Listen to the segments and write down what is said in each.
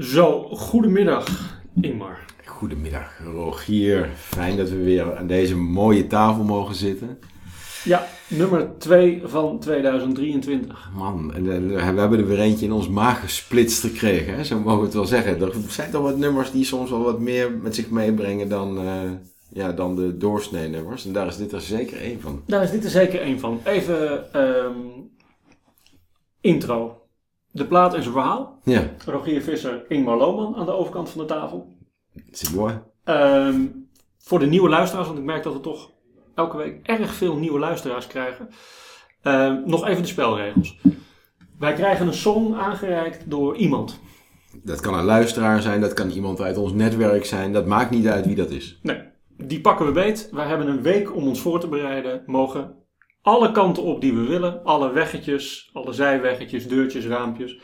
Zo, goedemiddag Ingmar. Goedemiddag Rogier, fijn dat we weer aan deze mooie tafel mogen zitten. Ja, nummer 2 van 2023. Man, en eh, we hebben er weer eentje in ons maag gesplitst gekregen, hè? zo mogen we het wel zeggen. Er zijn toch wat nummers die soms wel wat meer met zich meebrengen dan, uh, ja, dan de doorsnee nummers. En daar is dit er zeker één van. Daar is dit er zeker één van. Even um, intro. De plaat en zijn verhaal. Ja. Rogier Visser, Ingmar Lohman aan de overkant van de tafel. C'est mooi. Um, voor de nieuwe luisteraars, want ik merk dat we toch elke week erg veel nieuwe luisteraars krijgen. Um, nog even de spelregels. Wij krijgen een song aangereikt door iemand. Dat kan een luisteraar zijn, dat kan iemand uit ons netwerk zijn. Dat maakt niet uit wie dat is. Nee, die pakken we beet. Wij hebben een week om ons voor te bereiden. Mogen alle kanten op die we willen. Alle weggetjes, alle zijweggetjes, deurtjes, raampjes.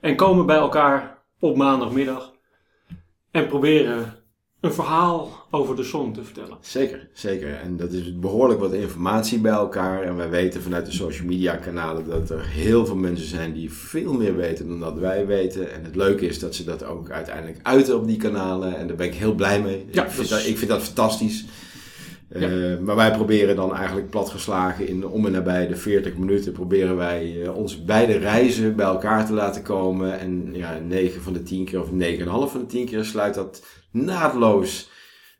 En komen bij elkaar op maandagmiddag. En proberen een verhaal over de song te vertellen. Zeker, zeker. En dat is behoorlijk wat informatie bij elkaar. En wij weten vanuit de social media kanalen dat er heel veel mensen zijn die veel meer weten dan dat wij weten. En het leuke is dat ze dat ook uiteindelijk uiten op die kanalen. En daar ben ik heel blij mee. Ja, ik, vind dus- dat, ik vind dat fantastisch. Ja. Uh, maar wij proberen dan eigenlijk platgeslagen in om en nabij de 40 minuten proberen wij uh, onze beide reizen bij elkaar te laten komen. En ja, 9 van de 10 keer of 9,5 van de 10 keer sluit dat naadloos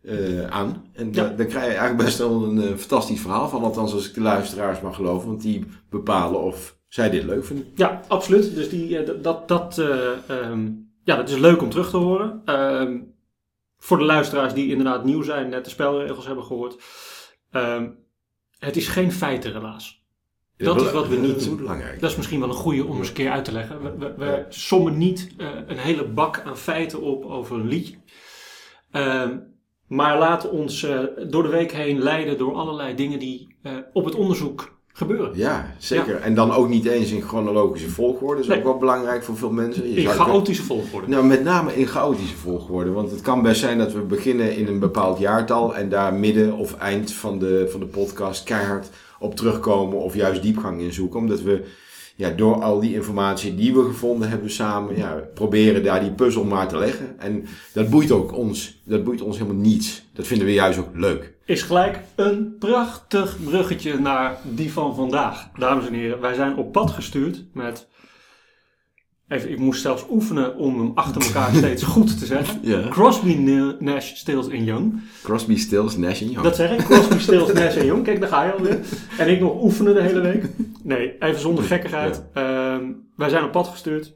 uh, aan. En Ja. da- daar krijg je eigenlijk best wel een eh, fantastisch verhaal van. Althans als ik de luisteraars mag geloven. Want die bepalen of zij dit leuk vinden. Ja, absoluut. Dus die, eh, dat, dat, eh, ehm, ja, dat is leuk om terug te horen. Ehm, voor de luisteraars die inderdaad nieuw zijn, net de spelregels hebben gehoord. Ehm, het is geen feitenrelaas. Dat is wat we niet Dat is doen. belangrijk. Dat is misschien wel een goede om eens een keer uit te leggen. We, we, we sommen niet eh, een hele bak aan feiten op over een liedje. Ehm, maar laten ons eh, door de week heen leiden door allerlei dingen die eh, op het onderzoek gebeuren. Ja, zeker. En dan ook niet eens in chronologische volgorde. Dat is Nee. ook wel belangrijk voor veel mensen. Je In chaotische volgorde. Nou, met name in chaotische volgorde. Want het kan best zijn dat we beginnen in een bepaald jaartal en daar midden of eind van de, van de podcast keihard op terugkomen of juist diepgang in zoeken. Omdat we ja, door al die informatie die we gevonden hebben samen, ja, proberen daar die puzzel maar te leggen. En dat boeit ook ons. Dat boeit ons helemaal niets. Dat vinden we juist ook leuk. Is gelijk een prachtig bruggetje naar die van vandaag. Dames en heren, wij zijn op pad gestuurd met. Even, ik moest zelfs oefenen om hem achter elkaar steeds goed te zeggen. Ja. Crosby, Nash, Stills en Young. Crosby, Stills, Nash en Young. Dat zeg ik. Crosby, Stills, Nash en Young. Kijk, daar ga je alweer. En ik nog oefenen de hele week. Nee, even zonder gekkigheid. Ehm, wij zijn op pad gestuurd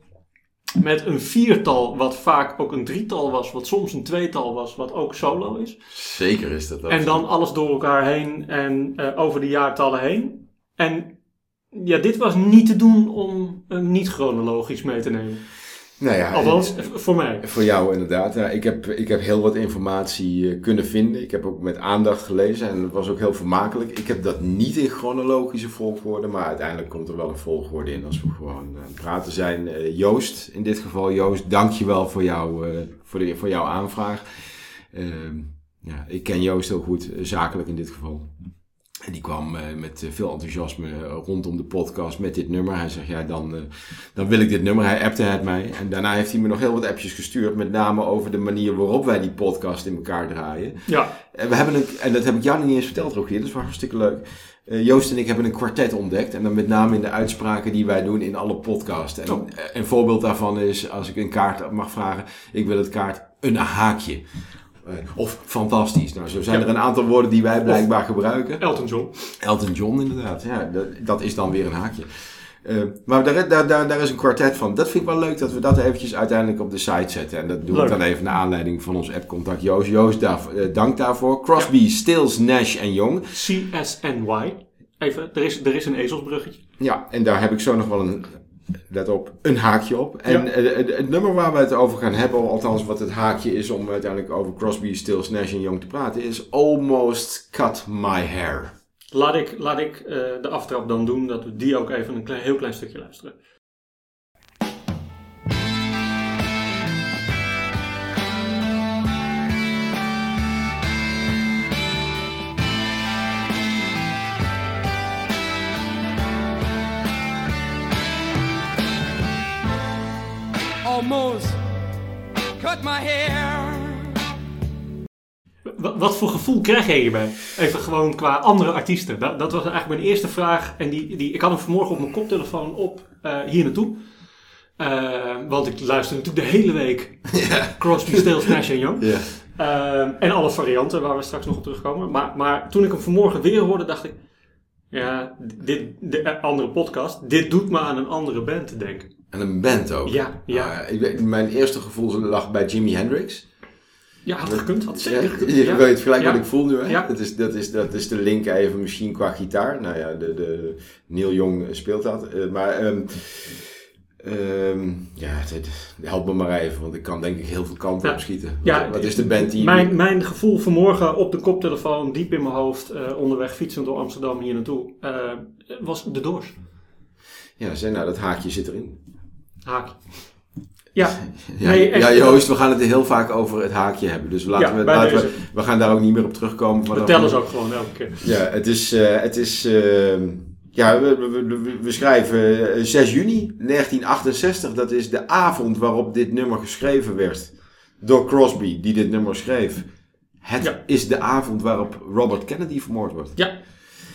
met een viertal, wat vaak ook een drietal was, wat soms een tweetal was, wat ook solo is. Zeker is dat ook. En dan alles door elkaar heen en eh, over de jaartallen heen. En ja, dit was niet te doen om niet chronologisch mee te nemen. Nou ja, Althans, v- voor mij. Voor jou inderdaad. Ja, ik, heb, ik heb heel wat informatie eh, kunnen vinden. Ik heb ook met aandacht gelezen en het was ook heel vermakelijk. Ik heb dat niet in chronologische volgorde, maar uiteindelijk komt er wel een volgorde in als we gewoon aan het praten zijn. Eh, Joost, in dit geval Joost, dank je wel voor, jou, eh, voor, de, voor jouw aanvraag. Ehm, ja, ik ken Joost heel goed, eh, zakelijk in dit geval. En die kwam eh, met eh, veel enthousiasme eh, rondom de podcast met dit nummer. Hij zegt, ja, dan, dan wil ik dit nummer. Hij appte het mij. En daarna heeft hij me nog heel wat appjes gestuurd. Met name over de manier waarop wij die podcast in elkaar draaien. Ja, En, we hebben een, en dat heb ik jou niet eens verteld, Rogier. Dat is wel hartstikke leuk. Eh, Joost en ik hebben een kwartet ontdekt. En dan met name in de uitspraken die wij doen in alle podcasts. En Oh. een voorbeeld daarvan is, als ik een kaart mag vragen. Ik wil het kaart een haakje. Of fantastisch. Nou, zo zijn Ja. er een aantal woorden die wij blijkbaar gebruiken. Elton John. Elton John inderdaad, ja, dat, dat is dan weer een haakje. Eh, maar daar, daar, daar, daar is een kwartet van. Dat vind ik wel leuk dat we dat eventjes uiteindelijk op de site zetten. En dat doe Leuk. ik dan even naar aanleiding van ons appcontact Joost. Joost, daar, eh, dank daarvoor. Crosby, Stills, Nash en Young. CSNY. Even, er is, er is een ezelsbruggetje. Ja, en daar heb ik zo nog wel een, let op, een haakje op. En Ja. het, het nummer waar we het over gaan hebben, althans wat het haakje is om uiteindelijk over Crosby, Stills, Nash en Young te praten, is Almost Cut My Hair. Laat ik, laat ik eh, de aftrap dan doen, dat we die ook even een klein, heel klein stukje luisteren. Almost cut my hair. Wat voor gevoel krijg je hierbij? Even gewoon qua andere artiesten. Dat, dat was eigenlijk mijn eerste vraag. En die, die, ik had hem vanmorgen op mijn koptelefoon op uh, hier naartoe. Uh, want ik luister natuurlijk de hele week ja. Crosby, Stills, Nash Young. Ja. Uh, en alle varianten waar we straks nog op terugkomen. Maar, maar toen ik hem vanmorgen weer hoorde, dacht ik... Ja, dit, de andere podcast. Dit doet me aan een andere band te denken. En een band ook? Ja. ja. Uh, mijn eerste gevoel lag bij Jimi Hendrix. Ja, had gekund. Had zeker gekund. Je weet gelijk wat ik voel nu. Hè? Ja. Dat, is, dat, is, dat is de link even misschien qua gitaar. Nou ja, de, de, Neil Young speelt dat. Uh, maar... Um, Um, ja, help me maar even, want ik kan denk ik heel veel kanten op schieten. Ja, wat, is de band die... Mijn, mijn gevoel vanmorgen op de koptelefoon, diep in mijn hoofd, uh, onderweg fietsend door Amsterdam hier naartoe, uh, was de Doors. Ja, zeg nou, dat haakje zit erin. Haakje. Ja, ja, nee, ja Joost, we gaan het heel vaak over het haakje hebben. Dus laten, we, laten we, we gaan daar ook niet meer op terugkomen. Maar Vertel eens ook gewoon elke keer. Ja, het is, uh, het is uh, ja, we, we, we, schrijven 6 eh, juni 1968. Dat is de avond waarop dit nummer geschreven werd. Door Crosby, die dit nummer schreef. Het is de avond waarop Robert Kennedy vermoord wordt. Ja,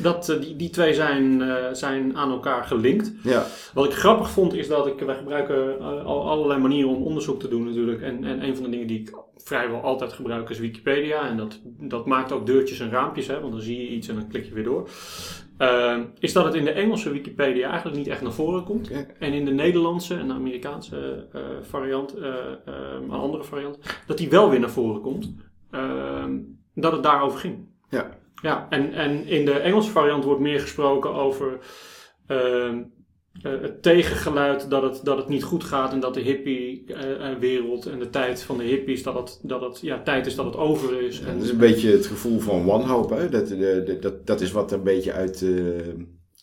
dat, die, die twee zijn, uh, zijn aan elkaar gelinkt. Ja. Wat ik grappig vond is dat ik, wij gebruiken al allerlei manieren om onderzoek te doen natuurlijk. En, en een van de dingen die ik vrijwel altijd gebruik is Wikipedia. En dat, dat maakt ook deurtjes en raampjes, hè, want dan zie je iets en dan klik je weer door. Uh, is dat het in de Engelse Wikipedia eigenlijk niet echt naar voren komt. En in de Nederlandse en de Amerikaanse uh, variant, uh, een andere variant, dat die wel weer naar voren komt. Ehm, dat het daarover ging. Ja. Ja, en, en in de Engelse variant wordt meer gesproken over ehm, uh, het tegengeluid dat het, dat het niet goed gaat en dat de hippie-wereld uh, en de tijd van de hippies, dat het, dat het ja, tijd is dat het over is. Ja, dat is een beetje het gevoel van wanhoop. Hè? Dat, dat, dat is wat een beetje uit, uh,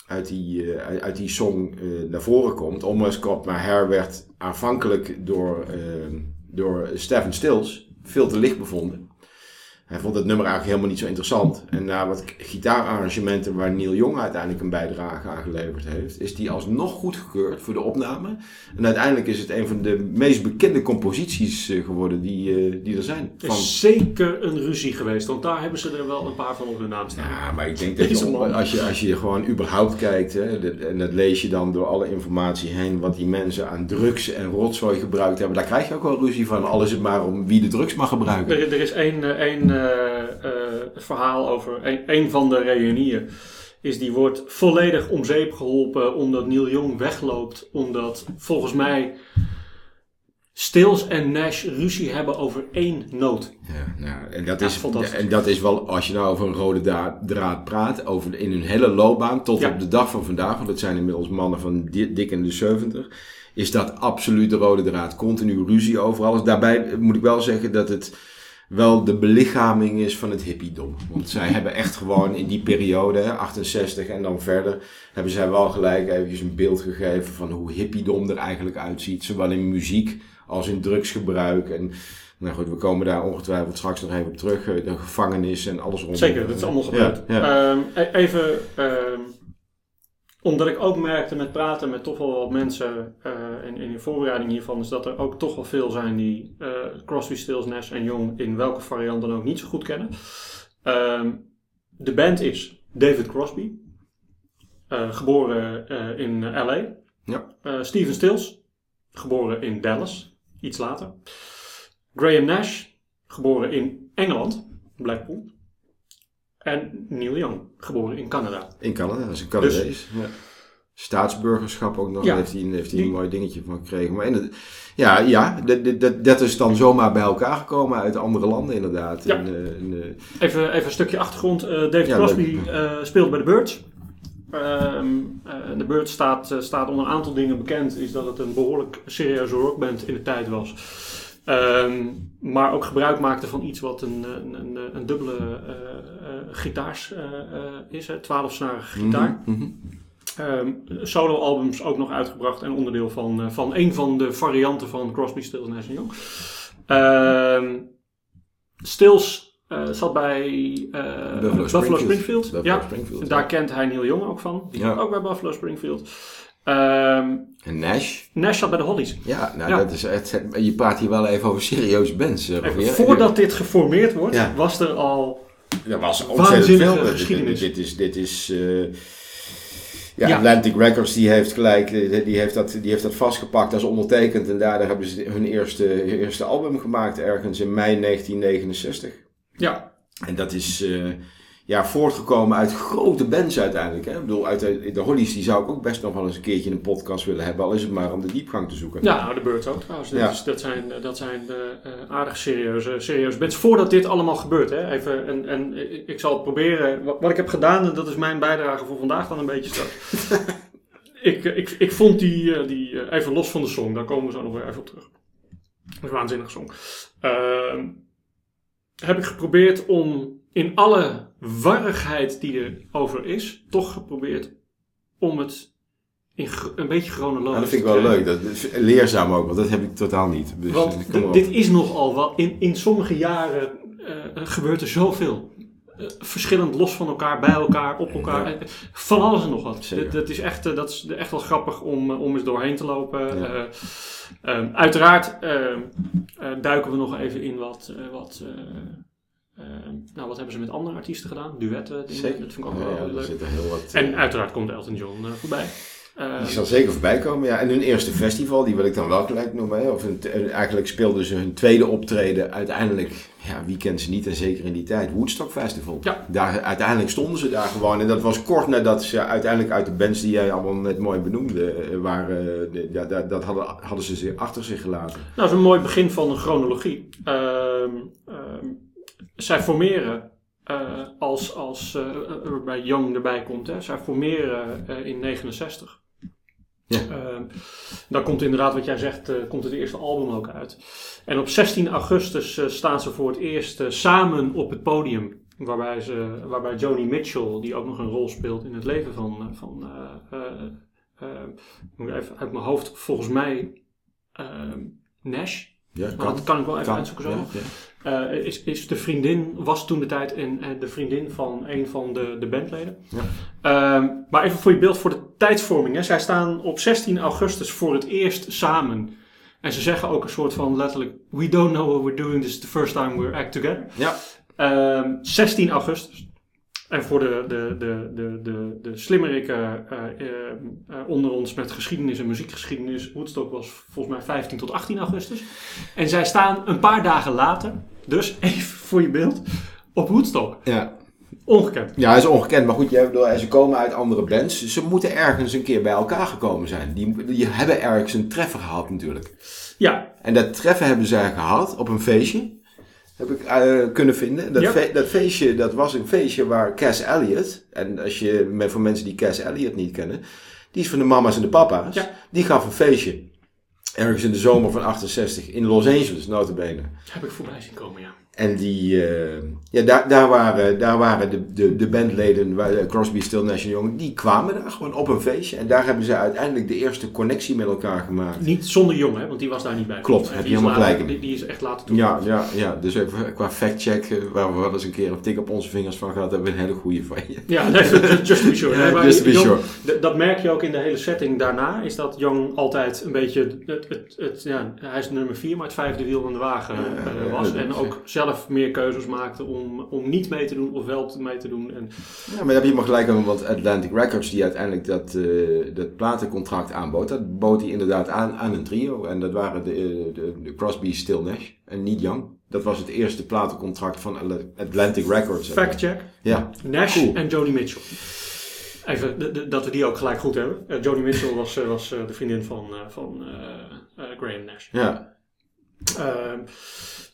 uit, die, uit, uit, die song naar voren komt. Caught My Hair werd aanvankelijk door, door Stephen Stills veel te licht bevonden. Hij vond het nummer eigenlijk helemaal niet zo interessant. En na wat gitaararrangementen waar Neil Young uiteindelijk een bijdrage aan geleverd heeft, is die alsnog goedgekeurd voor de opname. En uiteindelijk is het een van de meest bekende composities eh, geworden die, uh, die er zijn. Het is zeker een ruzie geweest, want daar hebben ze er wel een paar van op hun naam staan. Ja, maar ik denk dat je, als, je, als je gewoon überhaupt kijkt, hè, en dat lees je dan door alle informatie heen, wat die mensen aan drugs en rotzooi gebruikt hebben, daar krijg je ook wel ruzie van. Al is het maar om wie de drugs mag gebruiken. Er, er is één. Eh, één uh, verhaal over een, een van de reunieën. Is die wordt volledig om zeep geholpen omdat Neil Young wegloopt. Omdat volgens mij Stills en Nash ruzie hebben over één noot. Ja, nou, en, dat is, en dat is wel, als je nou over een rode draad praat, over in hun hele loopbaan tot op de dag van vandaag, want dat zijn inmiddels mannen van dik in de 70, is dat absoluut de rode draad. Continu ruzie over alles. Daarbij moet ik wel zeggen dat het wel de belichaming is van het hippiedom. Want zij hebben echt gewoon in die periode, 68 en dan verder, hebben zij wel gelijk eventjes een beeld gegeven van hoe hippiedom er eigenlijk uitziet. Zowel in muziek als in drugsgebruik. En nou goed, we komen daar ongetwijfeld straks nog even op terug. De gevangenis en alles rondom. Zeker, dat is allemaal gebeurd. Ja, ehm, e-, even... Ehm, omdat ik ook merkte met praten met toch wel wat mensen uh, in, in de voorbereiding hiervan, is dat er ook toch wel veel zijn die uh, Crosby, Stills, Nash en Young in welke variant dan ook niet zo goed kennen. Uh, de band is David Crosby, uh, geboren in LA. Ja. Steven Stills, geboren in Dallas, iets later. Graham Nash, geboren in Engeland, Blackpool. En Neil Young, geboren in Canada. In Canada, dat is een Canadees. Dus, ja. Staatsburgerschap ook nog, ja, heeft hij, heeft hij een mooi dingetje van gekregen. Maar ja, ja dat, dat, dat is dan zomaar bij elkaar gekomen uit andere landen inderdaad. Ja. Uh, in, uh, even, even een stukje achtergrond. Uh, David Crosby speelt bij de Birds. Ehm, de Birds staat, staat onder een aantal dingen bekend. Is dat het een behoorlijk serieuze rockband in de tijd was. Um, maar ook gebruik maakte van iets wat een, een, een, een dubbele uh, uh, gitaars uh, is, twaalfsnarige gitaar. Mm -hmm. um, Solo-albums ook nog uitgebracht en onderdeel van, van een van de varianten van Crosby, Stills Nash Young. Um, Stills zat bij Buffalo, Buffalo, Springfield. Buffalo ja, Springfield. Daar kent hij Neil Young ook van. Die ja. ook bij Buffalo Springfield. Ehm, En Nash. Nash zat bij de Hollies. Ja, nou, Ja. Dat is, het, je praat hier wel even over serieuze bands. eh, Even voordat dit geformeerd wordt, Ja. was er al... Er was ontzettend veel. Dit- geschiedenis. Dit, is, dit is eh, ja, Ja. Atlantic Records die heeft gelijk, eh, die heeft, dat, die heeft dat vastgepakt als ondertekend. En daardoor hebben ze hun eerste, hun eerste album gemaakt ergens in mei 1969. Ja, En dat is eh, ja, voortgekomen uit grote bands uiteindelijk. Hè? Ik bedoel, uit de, de Hollies die zou ik ook best nog wel eens een keertje in een podcast willen hebben. Al is het maar om de diepgang te zoeken. ja nou, de Birds ook trouwens. Ja. dat zijn, dat zijn eh, eh, aardig serieuze, serieuze bands. Voordat dit allemaal gebeurt, hè. Even, en, en ik- zal het proberen. Wat, wat ik heb gedaan, en dat is mijn bijdrage voor vandaag dan een beetje straks. ik, eh, ik, ik vond die, eh, die eh, even los van de song, daar komen we zo nog weer even op terug. Dat is een waanzinnige song. Ehm, heb ik geprobeerd om in alle warrigheid die er over is, toch geprobeerd om het in een beetje chronologisch Nou, dat vind ik wel leuk. Dat is leerzaam ook, want dat heb ik totaal niet. Dus, Want eh, dit is nogal wat. In, in sommige jaren eh, gebeurt er zoveel. Eh, verschillend los van elkaar, bij elkaar, op elkaar. Ja. Van alles en nog wat. Dit- Dat is, echt, dat is echt wel grappig om, om eens doorheen te lopen. Ja. Eh, ehm, uiteraard ehm, eh, duiken we nog even in wat. wat nou, wat hebben ze met andere artiesten gedaan? Duetten, dingen. Zeker. Dat vind ik ook Ja, wel ja, leuk. heel wat, En eh, uiteraard komt Elton John eh, voorbij. Eh, Die zal zeker voorbij komen, ja. En hun eerste festival, die wil ik dan wel gelijk noemen. Hè. Of hun, eigenlijk speelden ze hun tweede optreden uiteindelijk, ja, wie kent ze niet en zeker in die tijd, Woodstock Festival. Ja. Daar, uiteindelijk stonden ze daar gewoon. En dat was kort nadat ze uiteindelijk uit de bands die jij allemaal net mooi benoemde, eh, waren, ja, dat, dat hadden, hadden ze zich achter zich gelaten. Nou, dat is een mooi begin van een chronologie. Ehm, ehm, zij formeren eh, als, als er bij Young erbij komt, hè, zij formeren eh, in 69. Ja. Dan komt inderdaad, wat jij zegt, komt het eerste album ook uit. En op 16 augustus staan ze voor het eerst samen op het podium. Waarbij, ze, waarbij Joni Mitchell, die ook nog een rol speelt in het leven van, van moet even uit mijn hoofd, volgens mij Nash. Ja, Maar dat kan ik wel even Kan. uitzoeken zo. Ja. Eh, is, is de vriendin, was toen de tijd en, eh, de vriendin van een van de, de bandleden. Ja. Ehm, maar even voor je beeld, voor de tijdsvorming. Hè. Zij staan op 16 augustus voor het eerst samen. En ze zeggen ook een soort van letterlijk: We don't know what we're doing, this is the first time we're act together. Ja. Ehm, 16 augustus. En voor de, de, de, de, de, de slimmerikken eh, eh, onder ons met geschiedenis en muziekgeschiedenis, Woodstock was volgens mij 15 tot 18 augustus. En zij staan een paar dagen later, dus even voor je beeld, op Woodstock. Ja. Ongekend. Ja, dat is ongekend. Maar goed, bedoel, ze komen uit andere bands. Ze moeten ergens een keer bij elkaar gekomen zijn. Die, die hebben ergens een treffer gehad natuurlijk. Ja, En dat treffen hebben zij gehad op een feestje. Heb ik eh, kunnen vinden. Dat, fe- dat feestje, dat was een feestje waar Cass Elliot... En als je, met, voor mensen die Cass Elliot niet kennen... Die is van de mama's en de papa's. Ja. Die gaf een feestje. Ergens in de zomer van 68 in Los Angeles, notabene. heb ik voorbij zien komen, ja. En die, eh, ja, daar, daar waren, daar waren de, de, de bandleden, eh, Crosby, Still, Nash Young, die kwamen daar gewoon op een feestje. En daar hebben ze uiteindelijk de eerste connectie met elkaar gemaakt. Niet zonder jong, hè, want die was daar niet bij. Klopt, heb je is helemaal gelijk in. Die, die is echt later toe. Ja, ja, ja, dus even qua factcheck, eh, waar we wel eens een keer een tik op onze vingers van gehad hebben, we een hele goede van je. Ja, nee, just to be sure. Nee, just to be sure. Dat merk je ook in de hele setting daarna. Is dat Jong altijd een beetje. Het, het, het, ja, hij is nummer vier, maar het vijfde wiel aan de wagen Ja, was. ja, en ook zelf meer keuzes maakte om, om niet mee te doen of wel mee te doen. En, Ja, maar daar heb je maar gelijk aan, want Atlantic Records, die uiteindelijk dat, eh, dat platencontract aanbood, dat bood hij inderdaad aan aan een trio. En dat waren de, eh, de, de Crosby, Still, Nash en niet Young. Dat was het eerste platencontract van Atlantic Records. fact check: Ja, Nash Cool. en Joni Mitchell. Even de- de- dat we die ook gelijk goed hebben. Eh, Joni Mitchell was, was de vriendin van, van Graham Nash. ja. Ehm,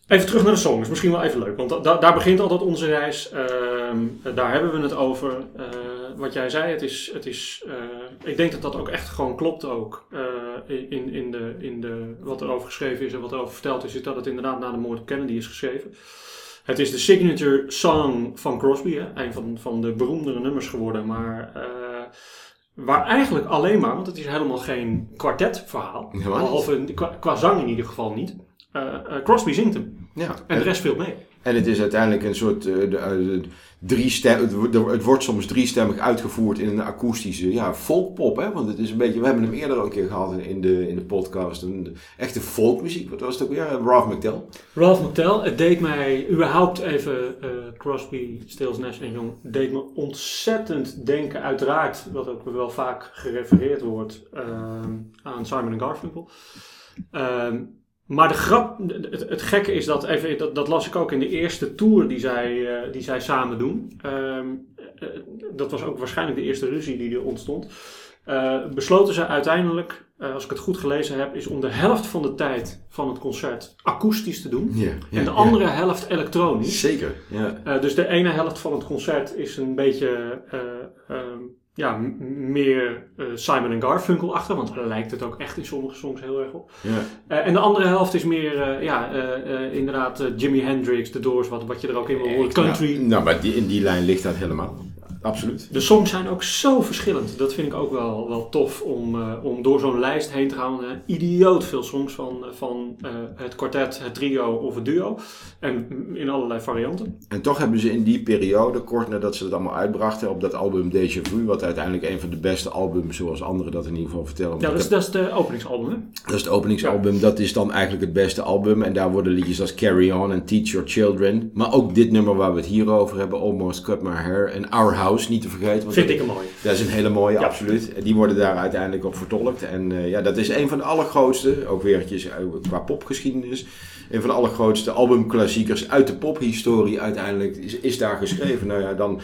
even terug naar de song, is misschien wel even leuk, want da- da- daar begint altijd onze reis. Ehm, eh, daar hebben we het over. Eh, wat jij zei, het is, het is eh, ik denk dat dat ook echt gewoon klopt ook. eh, in, in, de, in de, wat er over geschreven is en wat er over verteld is, is dat het inderdaad na de moord op Kennedy is geschreven. Het is de signature song van Crosby, hè? een van, van de beroemdere nummers geworden, maar waar eigenlijk alleen maar, want het is helemaal geen kwartetverhaal, niet. behalve qua, qua zang in ieder geval niet. Eh, eh, Crosby zingt hem. Ja. En de rest speelt mee. En het is uiteindelijk een soort uh, de, drie stem, het, het, wordt soms driestemmig uitgevoerd in een akoestische ja, folkpop. Hè? Want het is een beetje, we hebben hem eerder al een keer gehad in de, in de podcast. Een echte folkmuziek. Wat was het ook weer? Ralph McTell. Ralph McTell. Het deed mij überhaupt even uh, Crosby, Stills, Nash en Young. deed me ontzettend denken. Uiteraard, wat ook wel vaak gerefereerd wordt aan Simon Garfunkel. Um, maar de grap, het, het, gekke is dat, even, dat, dat, las ik ook in de eerste tour die zij, uh, die zij samen doen. Uh, uh, dat was ook waarschijnlijk de eerste ruzie die er ontstond. besloten ze uiteindelijk, als ik het goed gelezen heb, is om de helft van de tijd van het concert akoestisch te doen. En de andere helft elektronisch. Zeker, ja. dus de ene helft van het concert is een beetje um, ja, meer uh, Simon en Garfunkel achter, want daar lijkt het ook echt in sommige songs heel erg op. Ja. Uh, en de andere helft is meer, uh, ja, inderdaad Jimi Hendrix, The Doors, wat, wat je er ook in wil horen, country. Nou, nou maar die, in die lijn ligt dat helemaal. Absoluut. De songs zijn ook zo verschillend. Dat vind ik ook wel, wel tof om, uh, om door zo'n lijst heen te gaan. Uh, idioot veel songs van, van uh, het kwartet, het trio of het duo. En in allerlei varianten. En toch hebben ze in die periode, kort nadat ze het allemaal uitbrachten, op dat album Déjà Vu, wat uiteindelijk een van de beste albums, zoals anderen dat in ieder geval vertellen. Ja, dat is, dat is de openingsalbum, hè? Dat is het openingsalbum. Ja. Dat is dan eigenlijk het beste album. En daar worden liedjes als Carry On en Teach Your Children. Maar ook dit nummer waar we het hier over hebben, Almost Cut My Hair en Our House, niet te vergeten. Want Vind dat, ik een mooie. Dat is een hele mooie, ja. absoluut. Die worden daar uiteindelijk op vertolkt. En uh, ja, dat is een van de allergrootste, ook weertjes qua popgeschiedenis, een van de allergrootste albumklassiekers uit de pophistorie uiteindelijk is, is daar geschreven. Nou ja, dan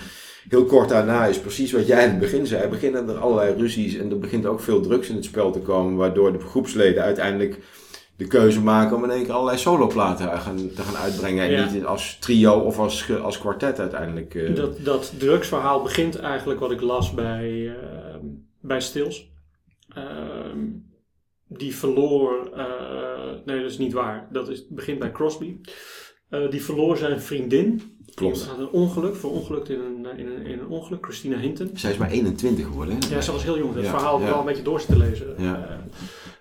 heel kort daarna is precies wat jij in het begin zei. Beginnen er allerlei ruzies en er begint ook veel drugs in het spel te komen, waardoor de groepsleden uiteindelijk de keuze maken om in één keer allerlei soloplaten gaan, te gaan uitbrengen. En Ja. niet als trio of als, als kwartet uiteindelijk. eh. Dat, dat drugsverhaal begint eigenlijk wat ik las bij, eh, bij Stils. Ehm, die verloor. eh, nee, dat is niet waar. Dat is, begint bij Crosby. Eh, die verloor zijn vriendin. Klopt. Die had een ongeluk, verongelukt in een, in een, in een ongeluk. Christina Hinton. Zij is maar 21 geworden. Hè? Ja, ze was heel jong. Het Ja, verhaal ja. wel een beetje door te lezen. Ja.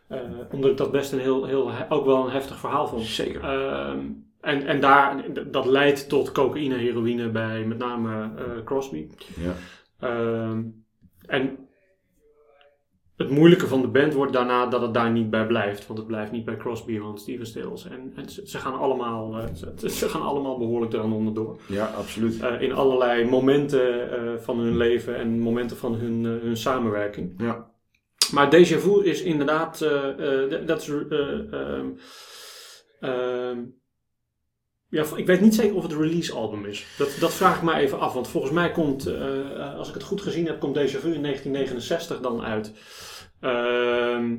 Eh, omdat ik dat best een heel, heel, ook wel een heftig verhaal vond. Zeker. Ehm, en, en daar, dat leidt tot cocaïne, heroïne bij met name eh, Crosby. Ja. Ehm, en het moeilijke van de band wordt daarna dat het daar niet bij blijft. Want het blijft niet bij Crosby en Steven Stills. En, en ze, ze gaan allemaal, eh, ze, ze gaan allemaal behoorlijk eraan onderdoor. ja, absoluut. In allerlei momenten van hun leven en momenten van hun, hun samenwerking. Ja. Maar Déjà Vu is inderdaad, eh, eh, dat is, eh, ehm, ehm, ja, ik weet niet zeker of het een release album is. Dat, dat vraag ik maar even af, want volgens mij komt, als ik het goed gezien heb, komt Déjà Vu in 1969 dan uit. Ehm,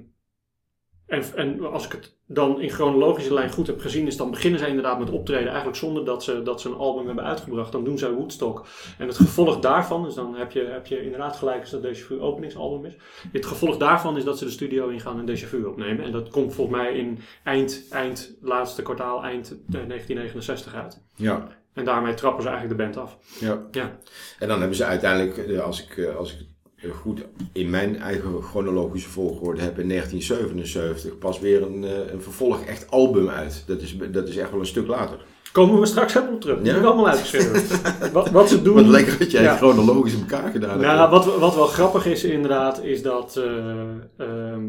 en, en als ik het dan in chronologische lijn goed heb gezien, is dan beginnen zij inderdaad met optreden eigenlijk zonder dat ze, dat ze een album hebben uitgebracht. Dan doen zij Woodstock. En het gevolg daarvan, dus dan heb je, heb je inderdaad gelijk als dat Déjà Vu openingsalbum is. Het gevolg daarvan is dat ze de studio ingaan en Déjà Vu opnemen. En dat komt volgens mij in eind, eind laatste kwartaal, eind eh, 1969 uit. Ja. En daarmee trappen ze eigenlijk de band af. Ja. Ja, En dan hebben ze uiteindelijk, eh, als ik, eh, als ik goed in mijn eigen chronologische volgorde heb, in 1977 pas weer een, eh, een vervolg echt album uit. Dat is, dat is echt wel een stuk later. komen we straks helemaal op terug. Dat Ja? heb ik allemaal uitgeschreven. wat, wat ze doen... Wat lekker dat jij Ja. chronologisch in elkaar gedaan hebt. Nou, wat, wat wel grappig is inderdaad, is dat eh ehm,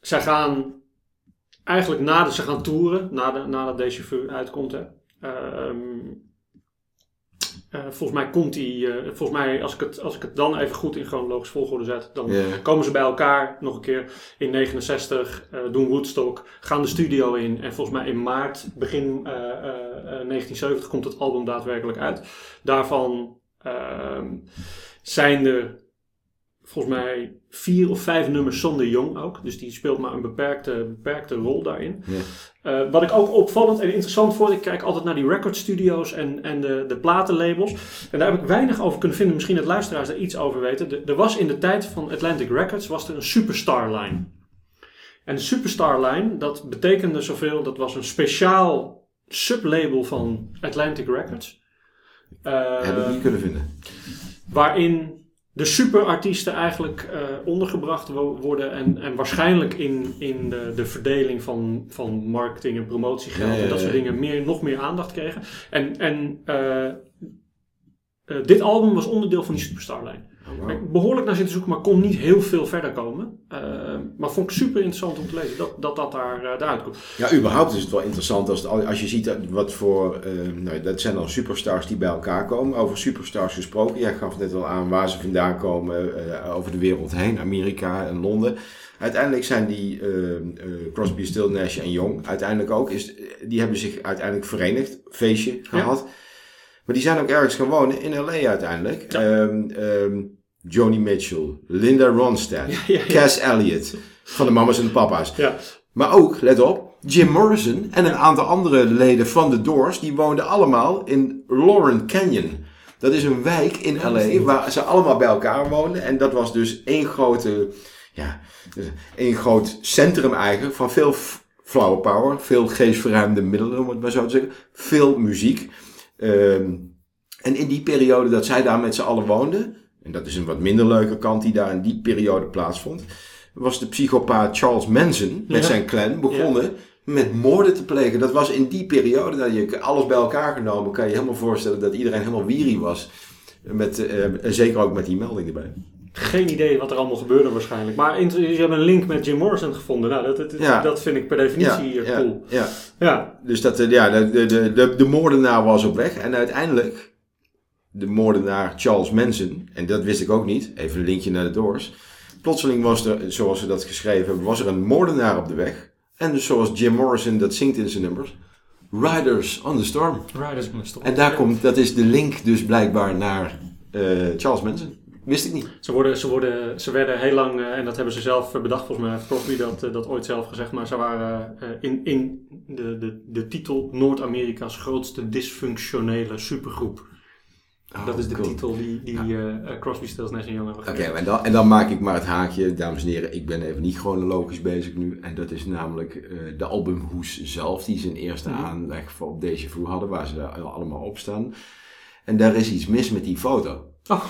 zij gaan eigenlijk nadat ze gaan toeren, nadat, nadat deze Vu uitkomt, hè, ehm, eh, volgens mij komt die, eh, volgens mij als ik, het, als ik het dan even goed in chronologisch volgorde zet, dan komen ze bij elkaar nog een keer. In 69, eh, doen Woodstock, gaan de studio in. En volgens mij in maart, begin eh, eh, eh, 1970 komt het album daadwerkelijk uit. Daarvan ehm, zijn er volgens mij vier of vijf nummers zonder Jong ook. Dus die speelt maar een beperkte, beperkte rol daarin. Ja. Eh, wat ik ook opvallend en interessant vond, ik kijk altijd naar die record studios en, en de, de platenlabels. En daar heb ik weinig over kunnen vinden. Misschien dat luisteraars daar iets over weten. De- er was in de tijd van Atlantic Records was er een superstar line. En de superstar line, dat betekende zoveel, dat was een speciaal sublabel van Atlantic Records. Eh, Heb ik niet kunnen vinden. waarin de superartiesten eigenlijk eh, ondergebracht wo- worden en, en waarschijnlijk in, in de, de verdeling van, van marketing en promotiegeld Ja, ja, en dat soort dingen meer, nog meer aandacht kregen. En, en eh, eh, dit album was onderdeel van die Superstar-lijn. Oh, wow. Behoorlijk naar zitten zoeken, maar kon niet heel veel verder komen. Eh, maar vond ik super interessant om te lezen dat dat, dat daar, eh, daaruit komt. Ja, überhaupt is het wel interessant als, het, als je ziet dat- wat voor. eh, nou, dat zijn dan superstars die bij elkaar komen. Over superstars gesproken. Jij gaf net al aan waar ze vandaan komen. eh, over de wereld heen, Amerika en Londen. Uiteindelijk zijn die eh, eh, Crosby, Still, Nash en Young. Uiteindelijk ook. Is, die hebben zich uiteindelijk verenigd. Feestje gehad. Maar die zijn ook ergens gaan wonen in LA uiteindelijk. Ja. Ehm, ehm, Joni Mitchell, Linda Ronstadt, Ja, ja, ja. Cass Elliot. Van de mama's en de papa's. Ja. Maar ook, let op, Jim Morrison en een aantal andere leden van The Doors, die woonden allemaal in Lauren Canyon. Dat is een wijk in LA waar ze allemaal bij elkaar woonden. En dat was dus één grote, ja, één groot centrum eigenlijk van veel flower power, veel geestverruimde middelen, om het maar zo te zeggen. Veel muziek. Ehm, en in die periode dat zij daar met z'n allen woonden, en dat is een wat minder leuke kant die daar in die periode plaatsvond, was de psychopaat Charles Manson met Ja. zijn clan begonnen met moorden te plegen. Dat was in die periode, dat je alles bij elkaar genomen, kan je helemaal voorstellen dat iedereen helemaal wierie was. Met, eh, zeker ook met die melding erbij. Geen idee wat er allemaal gebeurde waarschijnlijk. Maar je hebt een link met Jim Morrison gevonden. Nou, dat, dat, Ja. dat vind ik per definitie ja, cool. ja. Ja, Dus dat, eh, ja, de, de, de, de moordenaar was op weg. En uiteindelijk, de moordenaar Charles Manson, en dat wist ik ook niet, even een linkje naar de Doors. Plotseling was er, zoals ze dat geschreven hebben, was er een moordenaar op de weg. En dus zoals Jim Morrison dat zingt in zijn nummers, Riders on the Storm. Riders on the Storm. En daar komt, dat is de link dus blijkbaar naar eh, Charles Manson. Wist ik niet. Ze, worden, ze, worden, ze werden heel lang, eh, en dat hebben ze zelf eh, bedacht, volgens mij heeft Crosby dat, dat ooit zelf gezegd, maar ze waren in, in de, de, de titel Noord-Amerika's grootste dysfunctionele supergroep. Dat is de Oh, cool. titel die, die eh, eh, Crosby, Stills, Nash Young hebben Oké, en, dan, en dan maak ik maar het haakje, dames en heren. Ik ben even niet chronologisch bezig nu. En dat is namelijk eh, de albumhoes zelf, die zijn eerste Mhm. aanleg voor op Deja Vu hadden, waar ze daar allemaal op staan. En daar is iets mis met die foto. Oh,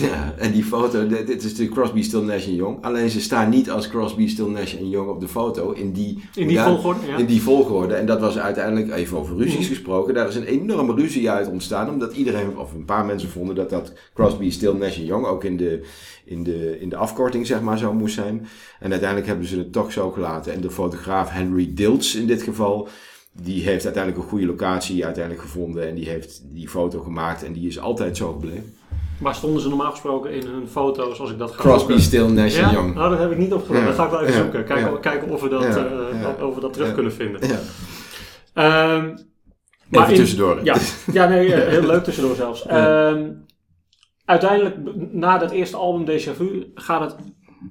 Ja, en die foto, dit dit is de Crosby, Still, Nash Young. Alleen ze staan niet als Crosby, Still, Nash Young op de foto in die, In die volgorde, ja. in die volgorde. En dat was uiteindelijk, even over ruzies Mhm. gesproken, daar is een enorme ruzie uit ontstaan. Omdat iedereen, of een paar mensen vonden dat dat Crosby, Still, Nash Young ook in de, in, de, in de afkorting zeg maar zo moest zijn. En uiteindelijk hebben ze het toch zo gelaten. En de fotograaf Henry Diltz in dit geval, die heeft uiteindelijk een goede locatie uiteindelijk gevonden. En die heeft die foto gemaakt en die is altijd zo gebleven. Waar stonden ze normaal gesproken in hun foto's als ik dat ga Crosby, zoeken? Still, Nash Ja? Young. Nou, dat heb ik niet opgelet. Ja. Dat ga ik wel even Ja. zoeken. Kijken, of, we dat, of we dat terug kunnen vinden. Ja. Ehm, Even Maar in- tussendoor. ja, ja, nee, heel leuk tussendoor zelfs. Ehm, uiteindelijk, na dat eerste album Déjà Vu, gaat het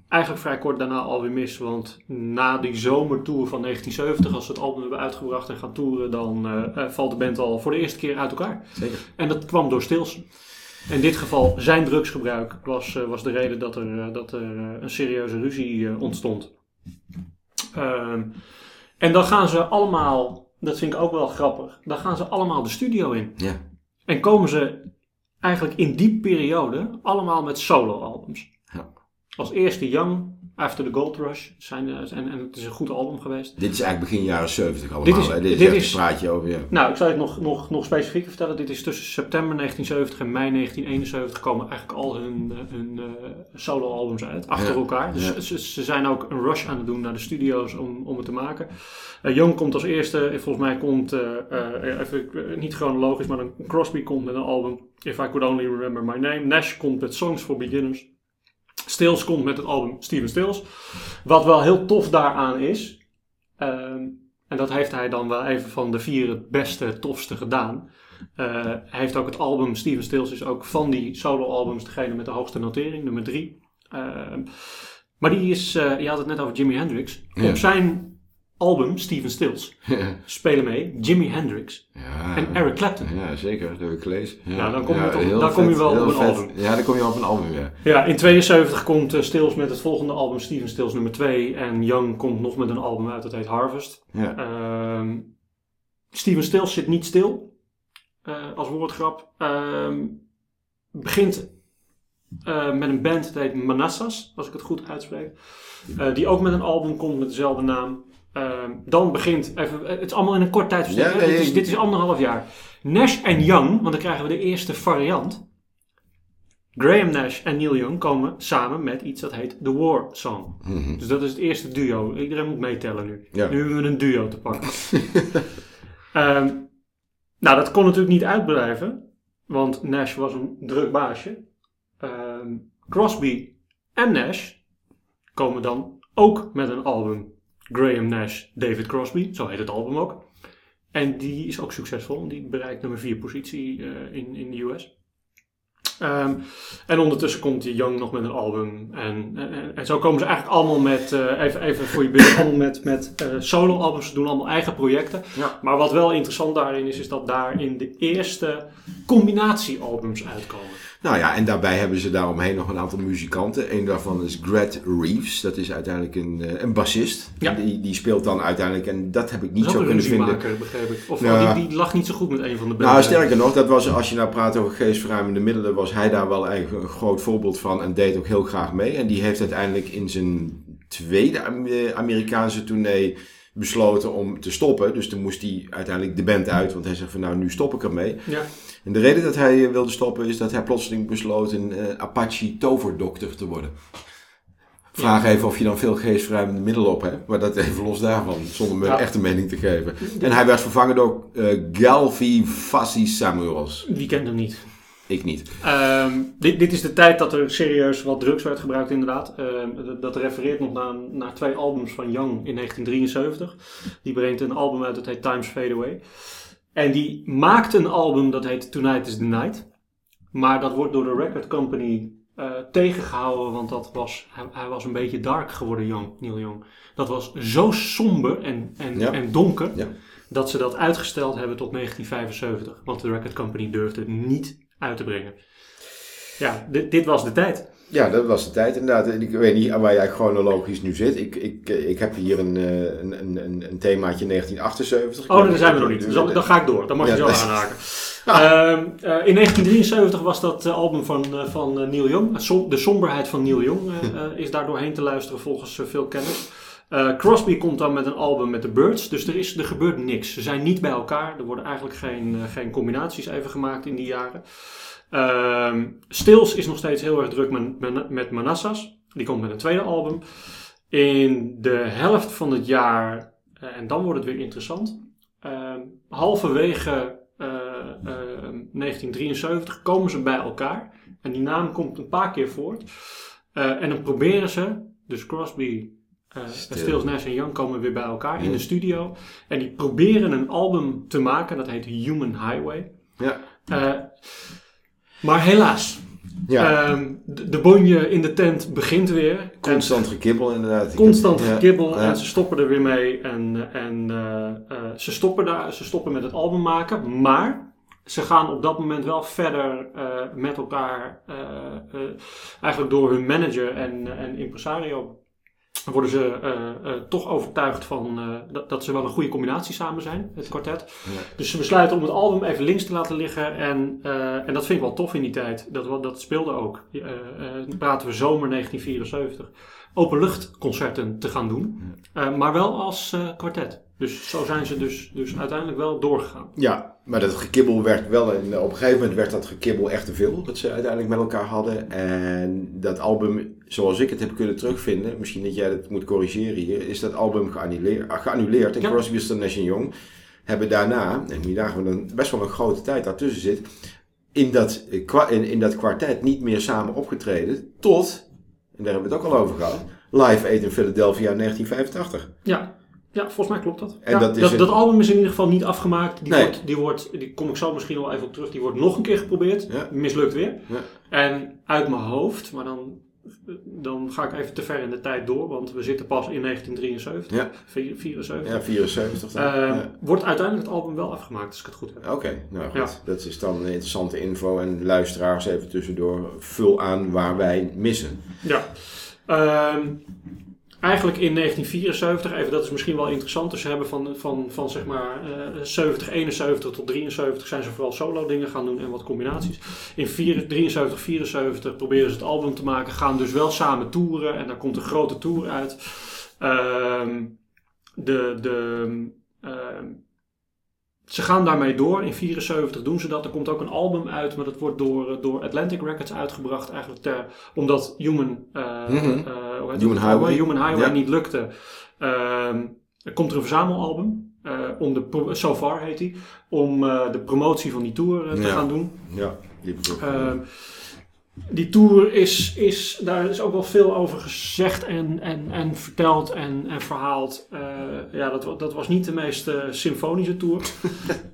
eigenlijk vrij kort daarna alweer mis. Want na die zomertour van 1970, als ze het album hebben uitgebracht en gaan toeren, dan eh, eh, valt de band al voor de eerste keer uit elkaar. Zeker. En dat kwam door Stils. In dit geval zijn drugsgebruik was, eh, was de reden dat er, eh, dat er eh, een serieuze ruzie ontstond. Ehm, en dan gaan ze allemaal, dat vind ik ook wel grappig, dan gaan ze allemaal de studio in. Ja. En komen ze eigenlijk in die periode allemaal met solo-albums. Ja. Als eerste Young, After the Gold Rush. Zijn, eh, en, en het is een goed album geweest. Dit is eigenlijk begin jaren 70 allemaal. Dit is- hè? dit is dit is- een praatje over, ja. Nou, ik zal je het nog, nog, nog specifieker vertellen. Dit is tussen september 1970 en mei 1971 komen eigenlijk al hun, eh, hun eh, solo-albums uit, achter Ja, elkaar. Dus ja. ze, ze zijn ook een rush aan het doen naar de studio's om, om het te maken. Young komt als eerste, volgens mij komt, eh, even, niet chronologisch, maar dan Crosby komt met een album, If I Could Only Remember My Name. Nash komt met Songs for Beginners. Stills komt met het album Steven Stills. Wat wel heel tof daaraan is, ehm, en dat heeft hij dan wel even van de vier het beste, tofste gedaan. Eh, hij heeft ook het album, Steven Stills is ook van die solo-albums degene met de hoogste notering, nummer drie. Ehm, maar die is, eh, je had het net over Jimi Hendrix. Ja. Op zijn album, Steven Stills, spelen mee Jimi Hendrix ja. en Eric Clapton. Ja, zeker. Dat heb ik gelezen. Ja, Ja, dan kom je kom je wel op een vet. album. Ja, dan kom je op een album, ja. Ja, in 72 komt eh, Stills met het volgende album, Steven Stills nummer 2. En Young komt nog met een album uit, dat heet Harvest. ja. Ehm, Steven Stills zit niet stil, eh, als woordgrap. Ehm, begint eh, met een band, dat heet Manassas, als ik het goed uitspreek. Die ook met een album komt met dezelfde naam. Ehm, dan begint, even, het is allemaal in een kort. Ja, nee, dit, is, dit is anderhalf jaar. Nash en Young, want dan krijgen we de eerste variant. Graham Nash en Neil Young komen samen met iets dat heet The War Song. Mhm. Dus dat is het eerste duo. Iedereen moet meetellen nu. Ja. Nu hebben we een duo te pakken. Ehm, nou, dat kon natuurlijk niet uitblijven. Want Nash was een druk baasje. Ehm, Crosby en Nash komen dan ook met een album. Graham Nash, David Crosby. Zo heet het album ook. En die is ook succesvol. Die bereikt nummer 4 positie eh, in, in de US. Ehm, en ondertussen komt die Young nog met een album. En, en, en zo komen ze eigenlijk allemaal met, eh, even, even voor je beeld, allemaal met, met eh, solo-albums. Ze doen allemaal eigen projecten. Ja. Maar wat wel interessant daarin is, is dat daarin de eerste combinatiealbums uitkomen. Nou ja, en daarbij hebben ze daaromheen nog een aantal muzikanten. Een daarvan is Gret Reeves. Dat is uiteindelijk een, eh, een bassist. Ja. Die, die speelt dan uiteindelijk, en dat heb ik niet zo kunnen vinden. begreep ik. Of Ja. die, die lag niet zo goed met een van de Nou, banden. sterker nog, dat was, als je nou praat over geestverruimende middelen, was hij daar wel eigenlijk een groot voorbeeld van en deed ook heel graag mee. En die heeft uiteindelijk in zijn tweede Am- Amerikaanse tournee besloten om te stoppen. Dus toen moest hij uiteindelijk de band uit, want hij zegt van nou, nu stop ik ermee. Ja. En de reden dat hij eh, wilde stoppen is dat hij plotseling besloot een eh, Apache toverdokter te worden. Vraag even of je dan veel geestverruimende middelen op hebt, maar dat even los daarvan, zonder me Ja. een echte mening te geven. En hij werd vervangen door eh Galvi Fassi Samuels. Wie kent hem niet? Ik niet. Ehm, dit, dit is de tijd dat er serieus wat drugs werd gebruikt, inderdaad. Ehm, dat, refereert nog naar, naar twee albums van Young in 1973. Die brengt een album uit dat heet Times Fade Away. En die maakt een album dat heet Tonight is the Night. Maar dat wordt door de record company eh, tegengehouden, want dat was, hij, hij was een beetje dark geworden, Young, Neil Young. Dat was zo somber en, en, Ja. en donker, Ja. dat ze dat uitgesteld hebben tot 1975. Want de record company durfde niet uit te brengen. Ja, dit, dit was de tijd. Ja, dat was de tijd inderdaad. En Ik weet niet waar jij chronologisch nu zit. Ik, ik, ik heb hier een, eh, een, een, een, themaatje 1978. Oh, daar zijn we nog niet. Dus dan, dan ga ik door. Dan mag je Ja, zo aanhaken. Ehm, eh, in 1973 was dat eh, album van, van Neil Young. De somberheid van Neil Young is daar doorheen te luisteren volgens veel kenners. Eh, Crosby komt dan met een album met de Birds. Dus er, is, er gebeurt niks. Ze zijn niet bij elkaar. Er worden eigenlijk geen, eh, geen combinaties even gemaakt in die jaren. Ehm Stills is nog steeds heel erg druk met, met, met Manassas. Die komt met een tweede album. In de helft van het jaar, eh, en dan wordt het weer interessant. Ehm, halverwege eh, eh, 1973 komen ze bij elkaar. En die naam komt een paar keer voort. En dan proberen ze, dus Crosby, Stil. Stills, Nash en Young komen weer bij elkaar in de studio. En die proberen een album te maken, dat heet Human Highway. Ja. Eh, maar helaas, Ja, ehm, de, de bonje in de tent begint weer. constant gekibbel inderdaad. Constant ja, gekibbel ja. en ze stoppen er weer mee. En, en eh, eh, ze, stoppen daar, ze stoppen met het album maken. Maar ze gaan op dat moment wel verder met elkaar. eigenlijk door hun manager en, en impresario. Worden ze eh, eh, toch overtuigd van eh, dat, dat ze wel een goede combinatie samen zijn, het kwartet. Ja. Dus ze besluiten om het album even links te laten liggen. En, eh, en dat vind ik wel tof in die tijd. Dat, dat speelde ook. Praten we zomer 1974 openluchtconcerten te gaan doen. Eh, maar wel als eh, kwartet. Dus zo zijn ze dus, dus uiteindelijk wel doorgegaan. Ja, maar dat gekibbel werd wel, en op een gegeven moment werd dat gekibbel echt te veel, dat ze uiteindelijk met elkaar hadden. En dat album, zoals ik het heb kunnen terugvinden, misschien dat jij dat moet corrigeren hier, is dat album geannuleerd. geannuleerd. En Ja. Crosby, Stills Nash Young hebben daarna, en die dagen dan best wel een grote tijd daartussen zit, in dat, in, in dat kwartet niet meer samen opgetreden, tot, en daar hebben we het ook al over gehad, Live Aid in Philadelphia in 1985. Ja, ja volgens mij klopt dat. En Ja, dat is dat, album is in ieder geval niet afgemaakt. Die, Nee. wordt, die, wordt, die kom ik zo misschien wel even op terug. Die wordt nog een keer geprobeerd. Ja. Mislukt weer. Ja. En uit mijn hoofd, maar dan, dan ga ik even te ver in de tijd door. Want we zitten pas in 1973. Ja. vier- 74. Ja, 74 dan. Eh. Wordt uiteindelijk het album wel afgemaakt, als ik het goed heb. Oké, nou goed. Dat is dan een interessante info. En luisteraars even tussendoor, vul aan waar wij missen. Ja. Ehm, eigenlijk in 1974, even dat is misschien wel interessant, dus ze hebben van, van, van zeg maar eh 70, 71 tot 73 zijn ze vooral solo dingen gaan doen en wat combinaties. In 4, 73, 74 proberen ze het album te maken, gaan dus wel samen toeren en daar komt een grote tour uit. Ehm, de, de, ehm, ze gaan daarmee door. In 74 doen ze dat. Er komt ook een album uit, maar dat wordt door, eh, door Atlantic Records uitgebracht. Eigenlijk ter, omdat Human, eh, Mhm. eh, Human? Highway. Human Highway Ja. niet lukte. Ehm, er komt er een verzamelalbum. om de, So Far heet die. Om de promotie van die tour te Ja. gaan doen. Ja, die Ehm, die tour is, is, daar is ook wel veel over gezegd en, en, en verteld en, en verhaald. Eh, ja, dat, dat was niet de meest eh, symfonische tour.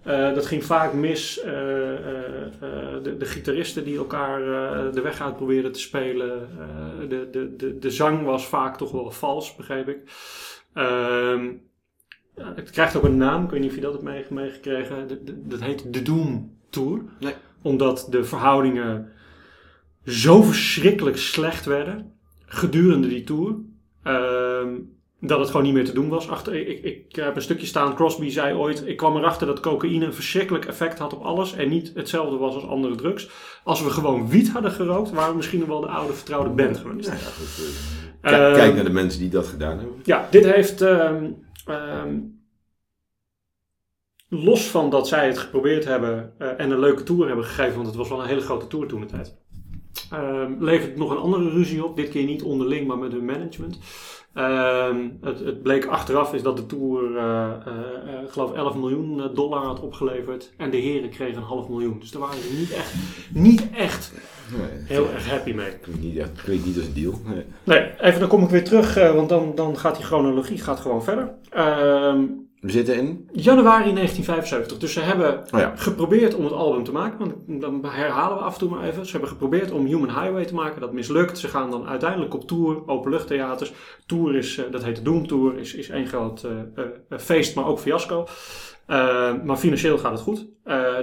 Eh, dat ging vaak mis. De, de gitaristen die elkaar de weg uit probeerden te spelen. De, de, de, de zang was vaak toch wel vals, begreep ik. Ehm, het krijgt ook een naam, ik weet niet of je dat hebt mee- meegekregen. Dat heet de Doom Tour. Nee. Omdat de verhoudingen zo verschrikkelijk slecht werden gedurende die tour. ehm, dat het gewoon niet meer te doen was. Achter, ik, ik heb een stukje staan. Crosby zei ooit: Ik kwam erachter dat cocaïne een verschrikkelijk effect had op alles. En niet hetzelfde was als andere drugs. Als we gewoon wiet hadden gerookt, waren we misschien nog wel de oude vertrouwde band geweest. Ja, goed, eh, kijk, Ehm, kijk naar de mensen die dat gedaan hebben. ja, dit heeft. ehm, los van dat zij het geprobeerd hebben eh, en een leuke tour hebben gegeven, want het was wel een hele grote tour toen de tijd. Ehm, levert nog een andere ruzie op. Dit keer niet onderling, maar met hun management. Ehm, het, het bleek achteraf is dat de tour, eh, ik geloof 11 miljoen dollar had opgeleverd. En de heren kregen een half miljoen. Dus daar waren ze niet echt, niet echt Nee, heel erg happy mee. klinkt niet, echt, klinkt niet als een deal. Nee. Nee, even dan kom ik weer terug, want dan, dan gaat die chronologie gaat gewoon verder. Ehm, We zitten in. Januari 1975. Dus ze hebben Oh ja. geprobeerd om het album te maken. Want dan herhalen we af en toe maar even. Ze hebben geprobeerd om Human Highway te maken. Dat mislukt. Ze gaan dan uiteindelijk op tour. Openluchttheaters. Tour is, eh, dat heet de Doom Tour. Is, is één groot eh, eh, feest, maar ook fiasco. Maar financieel gaat het goed.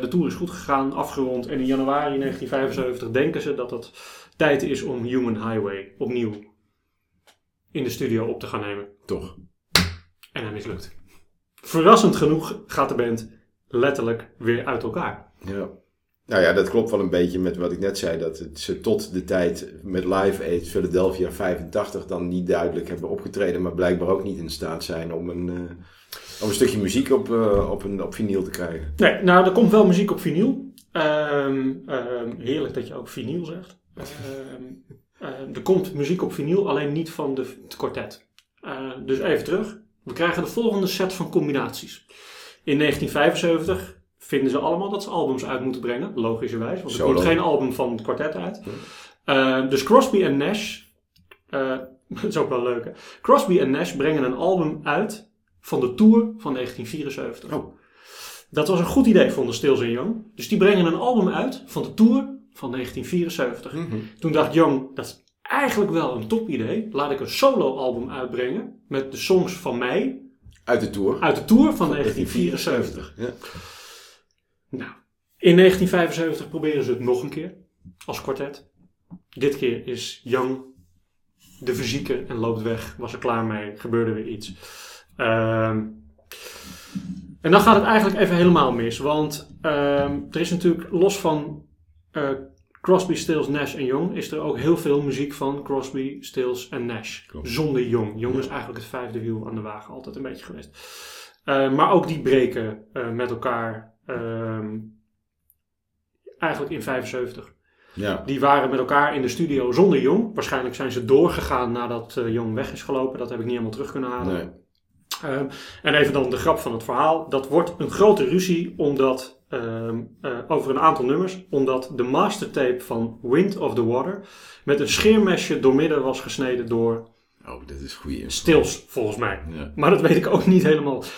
De tour is goed gegaan, afgerond. En in januari 1975 denken ze dat het tijd is om Human Highway opnieuw in de studio op te gaan nemen. Toch. En hij mislukt. Verrassend genoeg gaat de band letterlijk weer uit elkaar. Ja. Nou ja, dat klopt wel een beetje met wat ik net zei. Dat ze tot de tijd met Live Aid Philadelphia 85 dan niet duidelijk hebben opgetreden. Maar blijkbaar ook niet in staat zijn om een, eh, om een stukje muziek op, eh, op, een, op vinyl te krijgen. Nee, nou, er komt wel muziek op vinyl. Ehm, ehm, heerlijk dat je ook vinyl zegt. Ehm, er komt muziek op vinyl, alleen niet van de, het kwartet. Eh, dus even terug. We krijgen de volgende set van combinaties. In 1975 vinden ze allemaal dat ze albums uit moeten brengen, logischerwijs. Want er Solo. komt geen album van het kwartet uit. Eh, dus Crosby en Nash, eh, dat is ook wel leuk hè. Crosby en Nash brengen een album uit van de tour van 1974. Oh. Dat was een goed idee, vonden Stills en Young. Dus die brengen een album uit van de tour van 1974. Mhm. Toen dacht Young, dat is eigenlijk wel een top idee. Laat ik een solo-album uitbrengen met de songs van mij Uit de tour. uit de tour van 1974. Ja. Nou, in 1975 proberen ze het nog een keer als kwartet. Dit keer is Young de fysieke en loopt weg. Was er klaar mee, gebeurde weer iets. Ehm, en dan gaat het eigenlijk even helemaal mis. Want ehm, er is natuurlijk los van eh, Crosby, Stills, Nash en Young... is er ook heel veel muziek van Crosby, Stills en Nash. Klopt. Zonder Young. Young is eigenlijk het vijfde wiel aan de wagen altijd een beetje geweest. Eh, maar ook die breken eh, met elkaar ehm, eigenlijk in 75. Ja. Die waren met elkaar in de studio zonder Jong. Waarschijnlijk zijn ze doorgegaan nadat eh Jong weg is gelopen. Dat heb ik niet helemaal terug kunnen halen. Nee. Ehm, en even dan de grap van het verhaal. Dat wordt een grote ruzie omdat, ehm, eh, over een aantal nummers. Omdat de mastertape van Wind of the Water met een scheermesje doormidden was gesneden door Oh, dat is goeie. info. Stils, volgens mij. Ja. Maar dat weet ik ook niet helemaal.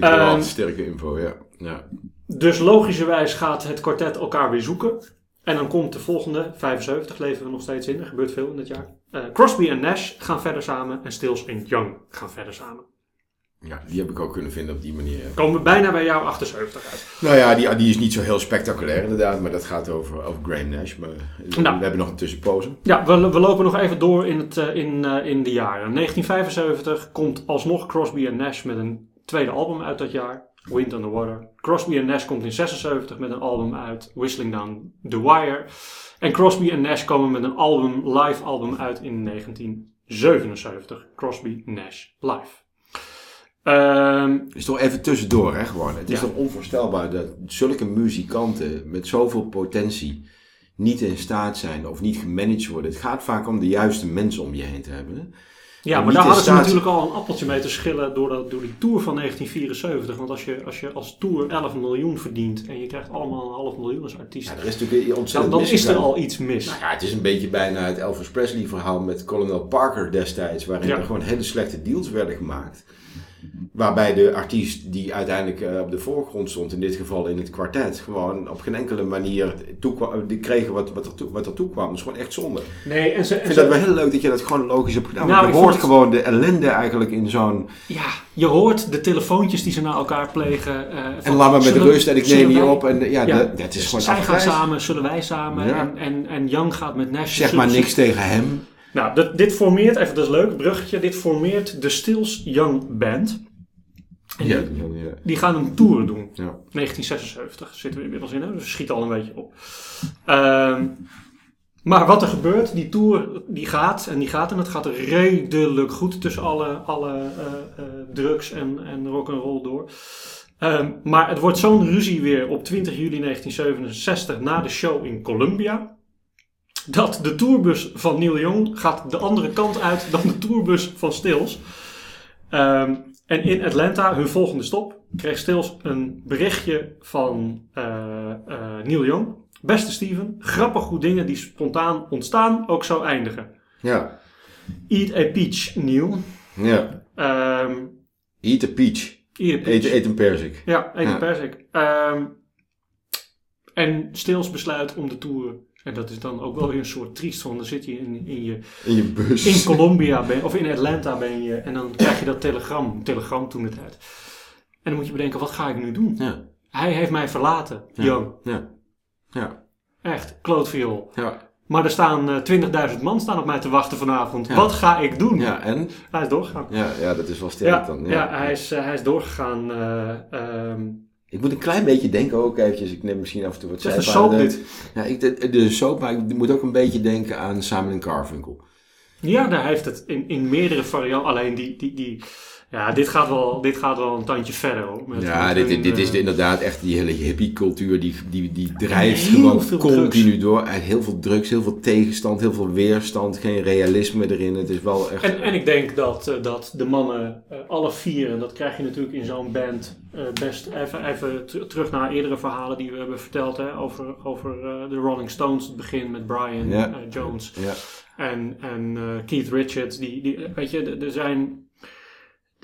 Ehm, sterke info, ja. ja. Dus logischerwijs gaat het kwartet elkaar weer zoeken. En dan komt de volgende, 75 leven we nog steeds in. Er gebeurt veel in dit jaar. Eh, Crosby en Nash gaan verder samen. En Stills en Young gaan verder samen. Ja, die heb ik ook kunnen vinden op die manier. Komen we bijna bij jou 78 uit. Nou ja, die, die is niet zo heel spectaculair inderdaad, maar dat gaat over, over Graham Nash. Maar eh, Nou. we hebben nog een tussenpoze. Ja, we, we lopen nog even door in, het, eh, in, eh, in de jaren. 1975 komt alsnog Crosby en Nash met een tweede album uit dat jaar. Wind on the Water. Crosby en Nash komt in 76 met een album uit. Whistling Down the Wire. En Crosby en Nash komen met een album, live album uit in 1977. Crosby Nash Live. Ehm, is toch even tussendoor, hè, gewoon. Het is Ja. toch onvoorstelbaar dat zulke muzikanten met zoveel potentie niet in staat zijn of niet gemanaged worden. Het gaat vaak om de juiste mensen om je heen te hebben. hè. Ja, En maar daar hadden ze natuurlijk al een appeltje mee te schillen door, dat, door die tour van 1974. Want als je als, je als tour 11 miljoen verdient en je krijgt allemaal een half miljoen als artiest, Ja, er is natuurlijk dan, ontzettend dan is er al iets mis. Nou ja, het is een beetje bijna het Elvis Presley verhaal met Colonel Parker destijds, waarin Ja. er gewoon hele slechte deals werden gemaakt. Waarbij de artiest die uiteindelijk eh, op de voorgrond stond, in dit geval in het kwartet, gewoon op geen enkele manier toekwam, die kregen wat, wat, er toe, wat er toe kwam. Dat is gewoon echt zonde. Nee, en ze, Ik vind dat wel heel leuk dat je dat chronologisch hebt gedaan. Nou, je hoort het- gewoon de ellende eigenlijk in zo'n... ja, je hoort de telefoontjes die ze naar elkaar plegen. eh, van, En laat maar met zullen- rust en ik neem wij- op. En ja, Ja. dat, dat is gewoon Zij gaan samen, zullen wij samen. Ja. En, en, en Young gaat met Nash. Zeg zullen maar niks tegen hem. Nou, dit, dit formeert, even dat is leuk, bruggetje. Dit formeert de Stills Young Band. En Ja, die, ja, die gaan een tour doen. ja. 1976 zitten we inmiddels in, hè? dus we schieten al een beetje op. Ehm, maar wat er gebeurt, die tour die gaat en die gaat en het gaat redelijk goed tussen alle, alle eh, eh, drugs en, en rock'n'roll door. Ehm, maar het wordt zo'n ruzie weer op 20 juli 1967 na de show in Columbia. Dat de tourbus van Neil Young gaat de andere kant uit dan de tourbus van Stills. Ehm, en in Atlanta, hun volgende stop, kreeg Stills een berichtje van eh, eh, Neil Young. Beste Steven, grappig hoe dingen die spontaan ontstaan ook zo eindigen. Ja. Eat a peach, Neil. ja. Ehm, Eat a peach. eat a peach. Eet, eet een perzik. Ja, eet Ja. een persik. Ehm, en Stills besluit om de tour. En dat is dan ook wel weer een soort triest, want dan zit je in, in je In je bus. in Colombia ben, of in Atlanta ben je en dan krijg je dat telegram, telegram toen het uit. En dan moet je bedenken, wat ga ik nu doen? Ja. Hij heeft mij verlaten, Ja. Young. Ja. Ja. Echt, klootviool. Ja. Maar er staan eh 20.000 man staan op mij te wachten vanavond. Ja. Wat ga ik doen? Ja, en? Hij is doorgegaan. Ja, ja, dat is wel sterk Ja, dan. ja. hij, is, eh, hij is doorgegaan. eh, ehm, Ik moet een klein beetje denken ook eventjes. Ik neem misschien af en toe wat het is zijpaden. soap dit. Ja, ik, de, de soap, maar ik moet ook een beetje denken aan Simon Carfunkel. Ja, daar heeft het in, in meerdere varianten. Alleen die, die, die, ja, dit gaat wel, dit gaat wel een tandje verder hoor. Met- Ja, met dit, hun, dit, dit is eh, inderdaad echt die hele hippie-cultuur. Die, die, die drijft gewoon continu door. En heel veel drugs, heel veel tegenstand, heel veel weerstand. Geen realisme erin. Het is wel echt... En, en ik denk dat, eh, dat de mannen, eh, alle vier, en dat krijg je natuurlijk in zo'n band, best even, even ter- terug naar eerdere verhalen die we hebben verteld hè, over, over de Rolling Stones, het begin met Brian Ja. Jones ja. en, en Keith Richards. Die, die, weet je, er zijn.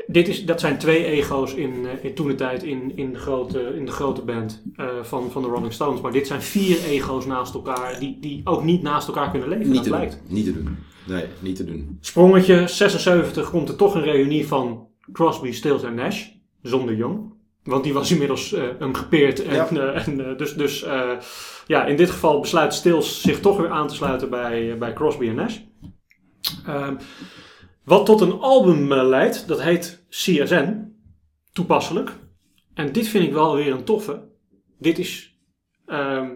Dit is, dat zijn twee ego's in, eh, in toen de tijd in, in, de grote, in de grote band eh, van, van de Rolling Stones. Maar dit zijn vier ego's naast elkaar die, die ook niet naast elkaar kunnen leven. Niet dat te doen. Niet te doen. Nee, niet te doen. Sprongetje 76 komt er toch een reunie van Crosby, Stills en Nash. Zonder Young. Want die was inmiddels hem gepeerd. En, Ja. en, dus dus ja, in dit geval besluit Stills zich toch weer aan te sluiten bij, bij Crosby en Nash. Ehm, wat tot een album eh, leidt, dat heet CSN. Toepasselijk. En dit vind ik wel weer een toffe. Dit is ehm,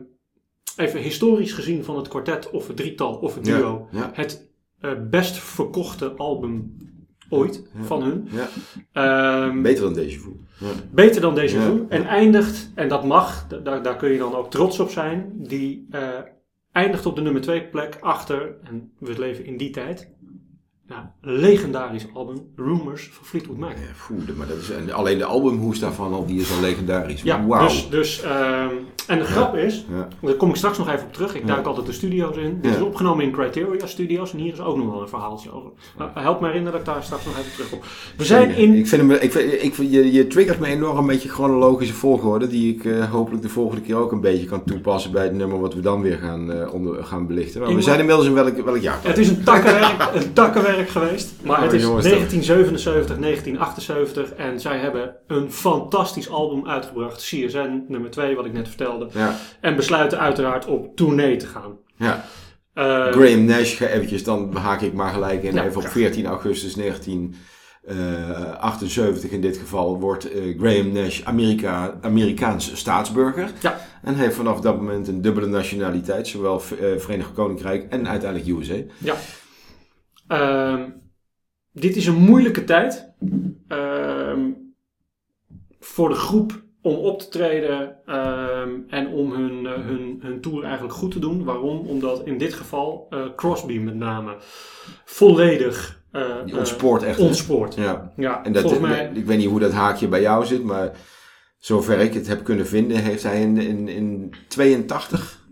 even historisch gezien van het kwartet of het drietal of het duo Ja, ja, het eh, best verkochte album ooit Ja. van hun. ja. Ehm, Beter dan deze voel. Ja. beter dan deze. Vu. En eindigt, en dat mag, da- daar, daar kun je dan ook trots op zijn, die eh, eindigt op de nummer 2 plek achter, en we leven in die tijd, nou, legendarisch album, Rumors van Fleetwood Mac. Ja, poeh, de- maar dat is, en alleen de albumhoes daarvan al, die is al legendarisch. Ja, Wauw. dus, dus ehm, en de grap is, Ja. daar kom ik straks nog even op terug. Ik Ja. duik altijd de studio's in. Dit Ja. is opgenomen in Criteria Studios en hier is ook nog wel een verhaaltje over. Nou, help me herinneren dat ik daar straks nog even terug kom. We zijn in... Ik vind hem, ik vind, ik vind, je, je triggert me enorm met je chronologische volgorde, die ik eh, hopelijk de volgende keer ook een beetje kan toepassen bij het nummer wat we dan weer gaan, eh, onder, gaan belichten. Maar we zijn inmiddels in welk, welk jaar? Het is een takkenwerk, een takkenwerk geweest. Maar Oh, het is jongens, 1977, 1978 en zij hebben een fantastisch album uitgebracht. CSN nummer 2, wat ik net vertelde. Ja, En besluiten uiteraard op tournee te gaan. ja. Eh, Graham Nash, ga eventjes, dan haak ik maar gelijk in. Ja, even op graag. 14 augustus 1978 in dit geval wordt eh, Graham Nash Amerika, Amerikaans staatsburger. Ja. En heeft vanaf dat moment een dubbele nationaliteit, zowel eh, Verenigd Koninkrijk en uiteindelijk USA. Ehm, dit is een moeilijke tijd ehm, voor de groep om op te treden ehm, en om hun, eh, hun, hun tour eigenlijk goed te doen. Waarom? Omdat in dit geval eh, Crosby met name volledig Die eh, ontspoort echt. ontspoort. Ja. Ja, En dat, volgens mij... ik weet niet hoe dat haakje bij jou zit, maar zover ik het heb kunnen vinden, heeft hij in, in, in 82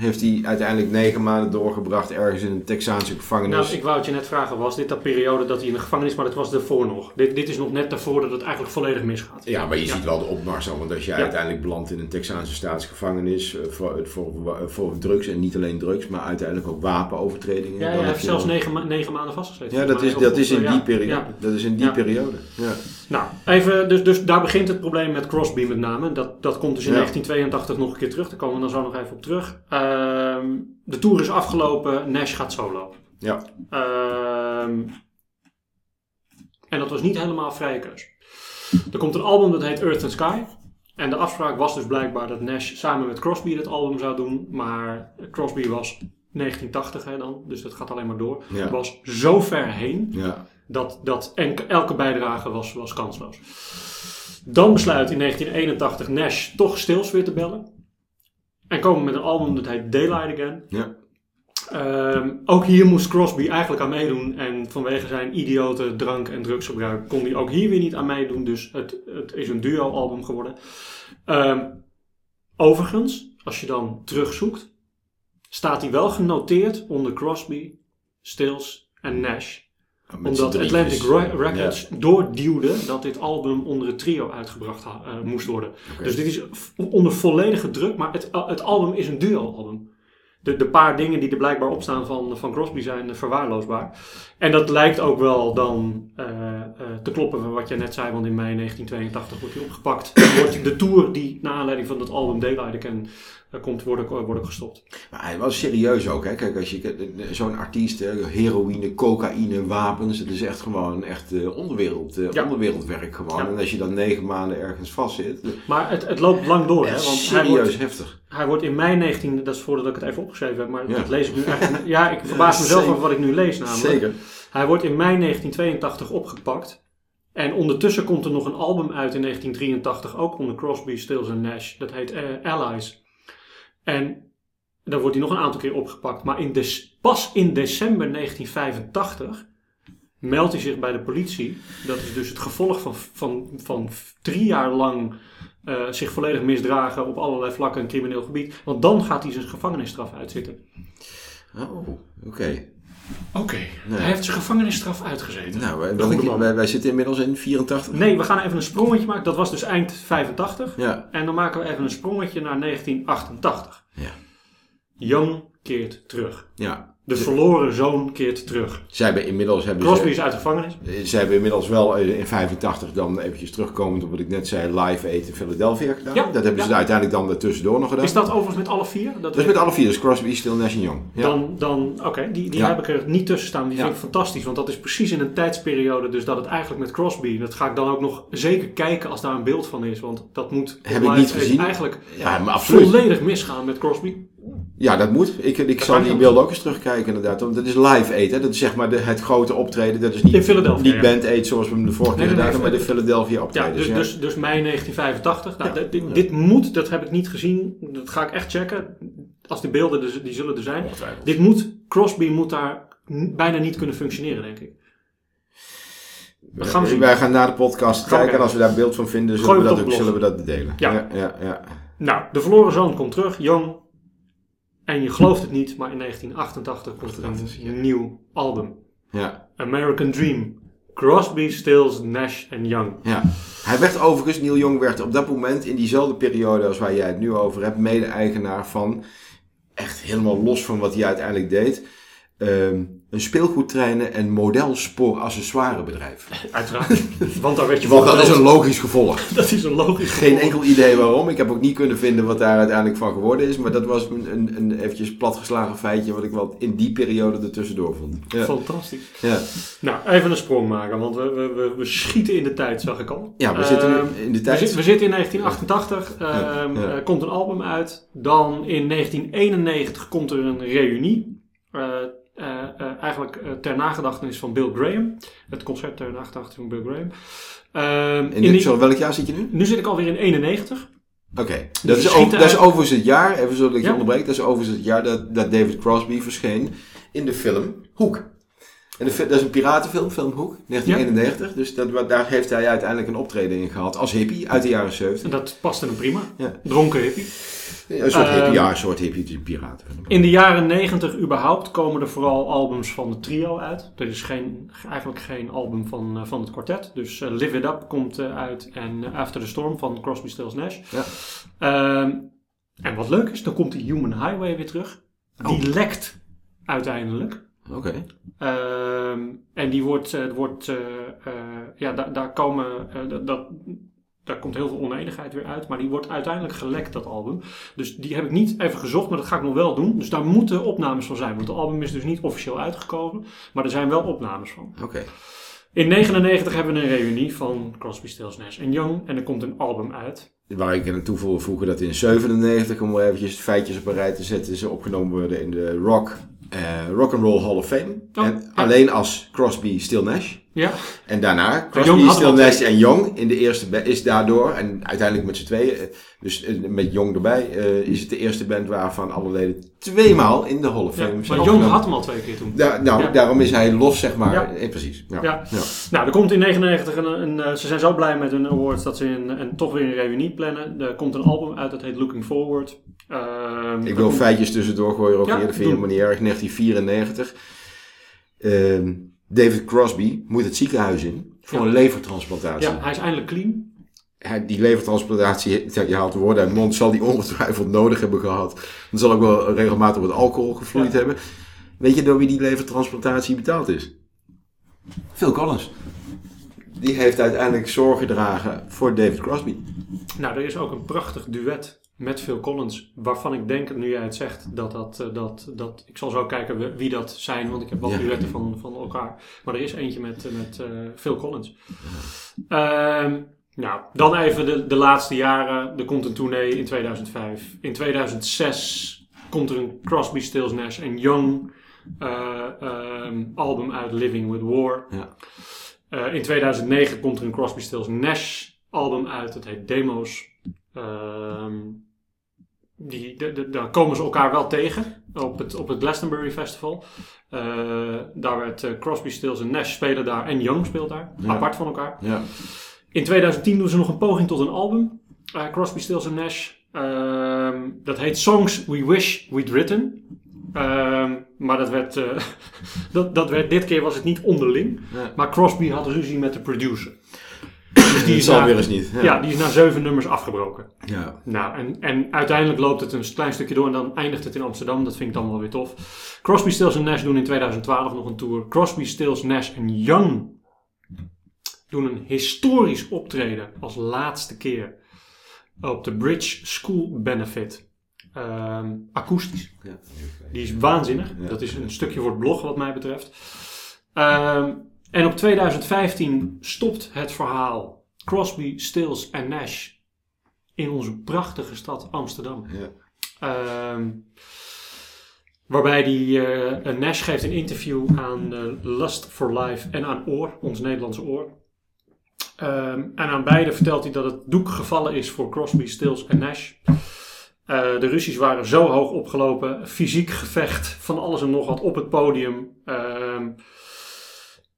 heeft hij uiteindelijk negen maanden doorgebracht ergens in een Texaanse gevangenis. Nou, ik wou het je net vragen, was dit dat periode dat hij in de gevangenis, maar dat was ervoor nog. Dit, dit is nog net daarvoor dat het eigenlijk volledig misgaat. Ja, maar je Ja. ziet wel de opmars al. Want als Ja. uiteindelijk belandt in een Texaanse staatsgevangenis eh, voor, voor, voor drugs en niet alleen drugs, maar uiteindelijk ook wapenovertredingen. Ja, dan hij heeft je zelfs negen, ma- negen maanden vastgezeten. Ja, dat is, dat is in die periode. Dat is in die periode. Ja. Nou, even, dus, dus daar begint het probleem met Crosby met name. Dat, dat komt dus in Ja. 1982 nog een keer terug. Daar komen we dan zo nog even op terug. Ehm, de tour is afgelopen. Nash gaat solo. Ja. Ehm, en dat was niet helemaal vrije keus. Er komt een album dat heet Earth and Sky. En de afspraak was dus blijkbaar dat Nash samen met Crosby het album zou doen. Maar Crosby was 1980 hè, dan, dus dat gaat alleen maar door. Ja. Was zo ver heen Ja. Dat, dat enke- elke bijdrage was, was kansloos. Dan besluit in 1981 Nash toch Stills weer te bellen. En komen met een album dat heet Daylight Again. Ja. Ehm, ook hier moest Crosby eigenlijk aan meedoen. En vanwege zijn idiote drank- en drugsgebruik kon hij ook hier weer niet aan meedoen. Dus het, het is een duo-album geworden. Ehm, overigens, als je dan terugzoekt, staat hij wel genoteerd onder Crosby, Stills en Nash omdat. Atlantic Re- Records doorduwde dat dit album onder het trio uitgebracht eh, moest worden. Dus dit is onder volledige druk, maar het, het album is een duo-album. De, de paar dingen die er blijkbaar op staan van, van Crosby zijn eh, verwaarloosbaar. En dat lijkt ook wel dan eh, eh, te kloppen van wat jij net zei, want in mei 1982 wordt hij opgepakt. En wordt de tour die naar aanleiding van dat album Daylight Again eh, komt, wordt ook gestopt. Maar hij was serieus ook, hè. Kijk, als je zo'n artiest, hè, heroïne, cocaïne, wapens, het is echt gewoon echt eh, onderwereld, eh, Ja. onderwereldwerk gewoon. Ja. En als je dan negen maanden ergens vastzit, Maar het, het loopt lang door, hè? Want hij serieus wordt, heftig. Hij wordt in mei 19, dat is voordat ik het even opgeschreven heb, maar Ja. dat lees ik nu eigenlijk. Ja, ik verbaas mezelf over wat ik nu lees namelijk. Zeker. Hij wordt in mei 1982 opgepakt. En ondertussen komt er nog een album uit in 1983, ook onder Crosby, Stills en Nash. Dat heet eh, Allies. En daar wordt hij nog een aantal keer opgepakt. Maar in pas in december 1985 meldt hij zich bij de politie. Dat is dus het gevolg van, van, van drie jaar lang eh, zich volledig misdragen op allerlei vlakken en crimineel gebied. Want dan gaat hij zijn gevangenisstraf uitzitten. Oh, oké. Oké, Nee. hij heeft zijn gevangenisstraf uitgezeten. Nou, wij, wij, wij, wij zitten inmiddels in 84. Nee, we gaan even een sprongetje maken. Dat was dus eind 85. Ja, En dan maken we even een sprongetje naar 1988. Ja. Young keert terug. ja. De verloren zoon keert terug. Zij hebben inmiddels hebben Crosby ze, is uit de gevangenis. eh, ze hebben inmiddels wel eh, in 85 dan eventjes terugkomend op wat ik net zei, live Aid in Philadelphia gedaan. Ja, dat hebben ze uiteindelijk dan tussendoor nog gedaan. Is dat overigens met alle vier? Dat Dat is met alle vier, dus Crosby, Still, Nash en Young. Ja. Dan, dan oké, die, die heb ik er niet tussen staan. Die vind ik fantastisch, want dat is precies in een tijdsperiode. Dus dat het eigenlijk met Crosby, dat ga ik dan ook nog zeker kijken als daar een beeld van is. Want dat moet Heb ik live niet gezien. eigenlijk ja, maar absoluut. volledig misgaan met Crosby. Ja, dat moet. Ik, ik Dat zal die beelden ook eens terugkijken inderdaad. Want dat is live hè. Dat is zeg maar de, het grote optreden. Dat is niet, In Philadelphia, niet ja. Band Aid zoals we hem de vorige keer gedaan hebben, maar de Philadelphia Ja, optredens. dus, ja. dus, dus mei 1985. Nou, Ja. dit- dit, dit moet, dat heb ik niet gezien. Dat ga ik echt checken. Als de beelden, er- die zullen er zijn. Dit moet, Crosby moet daar bijna niet kunnen functioneren, denk ik. Dat gaan we zien. Wij gaan na de podcast Gaan we kijken en als we daar beeld van vinden, zullen, we dat, ook, zullen we dat delen. Ja. ja, ja, ja. Nou, de verloren zoon komt terug, jong. En je gelooft het niet, maar in 1988 komt er een nieuw album. ja, American Dream. Crosby, Stills, Nash en Young. ja. Hij werd overigens, Neil Young werd op dat moment in diezelfde periode als waar jij het nu over hebt, mede-eigenaar van, echt helemaal los van wat hij uiteindelijk deed, ehm, een speelgoedtreinen en modelspoor-accessoirebedrijf. Uiteraard. Want daar werd je Want dat is een logisch gevolg. Dat is een logisch Geen gevolg. enkel idee waarom. Ik heb ook niet kunnen vinden wat daar uiteindelijk van geworden is. Maar dat was een, een, een eventjes platgeslagen feitje wat ik wel in die periode ertussendoor vond. Ja. Fantastisch. Ja. Nou, even een sprong maken, want we, we, we, schieten in de tijd, zag ik al. ja, we zitten Ehm, nu in de We, tijd. zit- we zitten in 1988, Ja, ehm, ja. komt een album uit. Dan in 1991 komt er een reunie. Eh, eigenlijk eh, ter nagedachtenis van Bill Graham. Het concert ter nagedachtenis van Bill Graham. Ehm, In in dit, die- zo, welk jaar zit je nu? nu zit ik alweer in 91. Oké, dat, is over- dat is overigens het jaar, even zodat ik je Ja. onderbreek, dat is overigens het jaar dat, dat David Crosby verscheen in de film Hoek. En de, dat is een piratenfilm, film Hoek, 1991. Dus dat, daar heeft hij uiteindelijk een optreden in gehad als hippie uit de jaren 70. En dat paste hem prima. Ja. Dronken hippie. Een soort hippie, ja, een soort hippie, een piratenfilm. In de jaren 90 überhaupt komen er vooral albums van het trio uit. Er is geen, eigenlijk geen album van, eh, van het kwartet. Dus eh, Live It Up komt eh, uit en After the Storm van Crosby, Stills, Nash. Ja. Ehm, en wat leuk is, dan komt die Human Highway weer terug. Die Oh. lekt uiteindelijk. Oké, Ehm, en die wordt, wordt ja, daar, daar komen, dat, daar komt heel veel oneenigheid weer uit, maar die wordt uiteindelijk gelekt, dat album. Dus die heb ik niet even gezocht, maar dat ga ik nog wel doen. Dus daar moeten opnames van zijn, want het album is dus niet officieel uitgekomen, maar er zijn wel opnames van. oké. In 99 hebben we een reunie van Crosby, Stills, Nash Young en er komt een album uit. Waar ik aan toe wil voegen dat in 97, om eventjes de feitjes op een rij te zetten, ze opgenomen worden in de Rock, eh rock and Roll Hall of Fame. Oh, en ja. alleen als Crosby, Still Nash. Ja, En daarna, Crosby, Still Nash en Young in de eerste is daardoor, en uiteindelijk met z'n tweeën, eh, dus eh, met Young erbij, eh, is het de eerste band waarvan alle leden tweemaal in de Hall of ja. Fame maar zijn Young opgenomen. had hem al twee keer toen. Da- nou, Ja. daarom is hij los, zeg maar. Ja. Eh, precies. Ja. Ja. Ja. Nou, er komt in 99 een, een, ze zijn zo blij met hun awards dat ze een, een, toch weer een reunie plannen. Er komt een album uit dat heet Looking Forward. Ehm, Ik wil feitjes tussendoor gooien, ook Ja, dat vind je erg. 1994. Ehm, David Crosby moet het ziekenhuis in voor Ja. een levertransplantatie. Ja, hij is eindelijk clean. Hij- die levertransplantatie, je haalt de woorden uit mond, zal die ongetwijfeld nodig hebben gehad. Dan zal ook wel regelmatig wat alcohol gevloeid Ja. hebben. Weet je door wie die levertransplantatie betaald is? Phil Collins. Die heeft uiteindelijk zorg gedragen voor David Crosby. Nou, er is ook een prachtig duet met Phil Collins. Waarvan ik denk, nu jij het zegt, dat dat... eh, dat, dat ik zal zo kijken wie- dat zijn, want ik heb Ja. duetten van, van elkaar. Maar er is eentje met, eh, met eh, Phil Collins. Ehm, nou, dan even de, de laatste jaren. Er komt een tournee in 2005. In 2006 komt er een Crosby, Stills, Nash en Young eh, ehm, album uit Living with War. Ja. In 2009 komt er een Crosby, Stills, Nash album uit. Dat heet Demos. Ehm, die, de, de- daar komen ze elkaar wel tegen op het, op het Glastonbury Festival. Eh, daar werd eh, Crosby, Stills en Nash spelen daar en Young speelt daar, Ja. apart van elkaar. Ja. In 2010 doen ze nog een poging tot een album. eh, Crosby, Stills en Nash. Ehm, dat heet Songs We Wish We'd Written. Ehm, maar dat werd, dat, dat werd, dit keer was het niet onderling. Ja. Maar Crosby had ruzie met de producer. Dus die is, zal na, weer eens niet. ja. die is na zeven nummers afgebroken. Ja. Nou, en, en uiteindelijk loopt het een klein stukje door en dan eindigt het in Amsterdam. Dat vind ik dan wel weer tof. Crosby, Stills en Nash doen in 2012 nog een tour. Crosby, Stills, Nash en Young doen een historisch optreden als laatste keer op de Bridge School Benefit. Ehm, akoestisch. Ja. Die is waanzinnig. Ja. Dat is een stukje voor het blog wat mij betreft. Ehm, en op 2015 stopt het verhaal Crosby, Stills en Nash in onze prachtige stad Amsterdam. Ja. Ehm, waarbij die, eh, Nash geeft een interview aan eh, Lust for Life en aan Oor, ons Nederlandse Oor. Ehm, en aan beide vertelt hij dat het doek gevallen is voor Crosby, Stills en Nash. Eh, de ruzies waren zo hoog opgelopen, fysiek gevecht, van alles en nog wat op het podium. Ehm,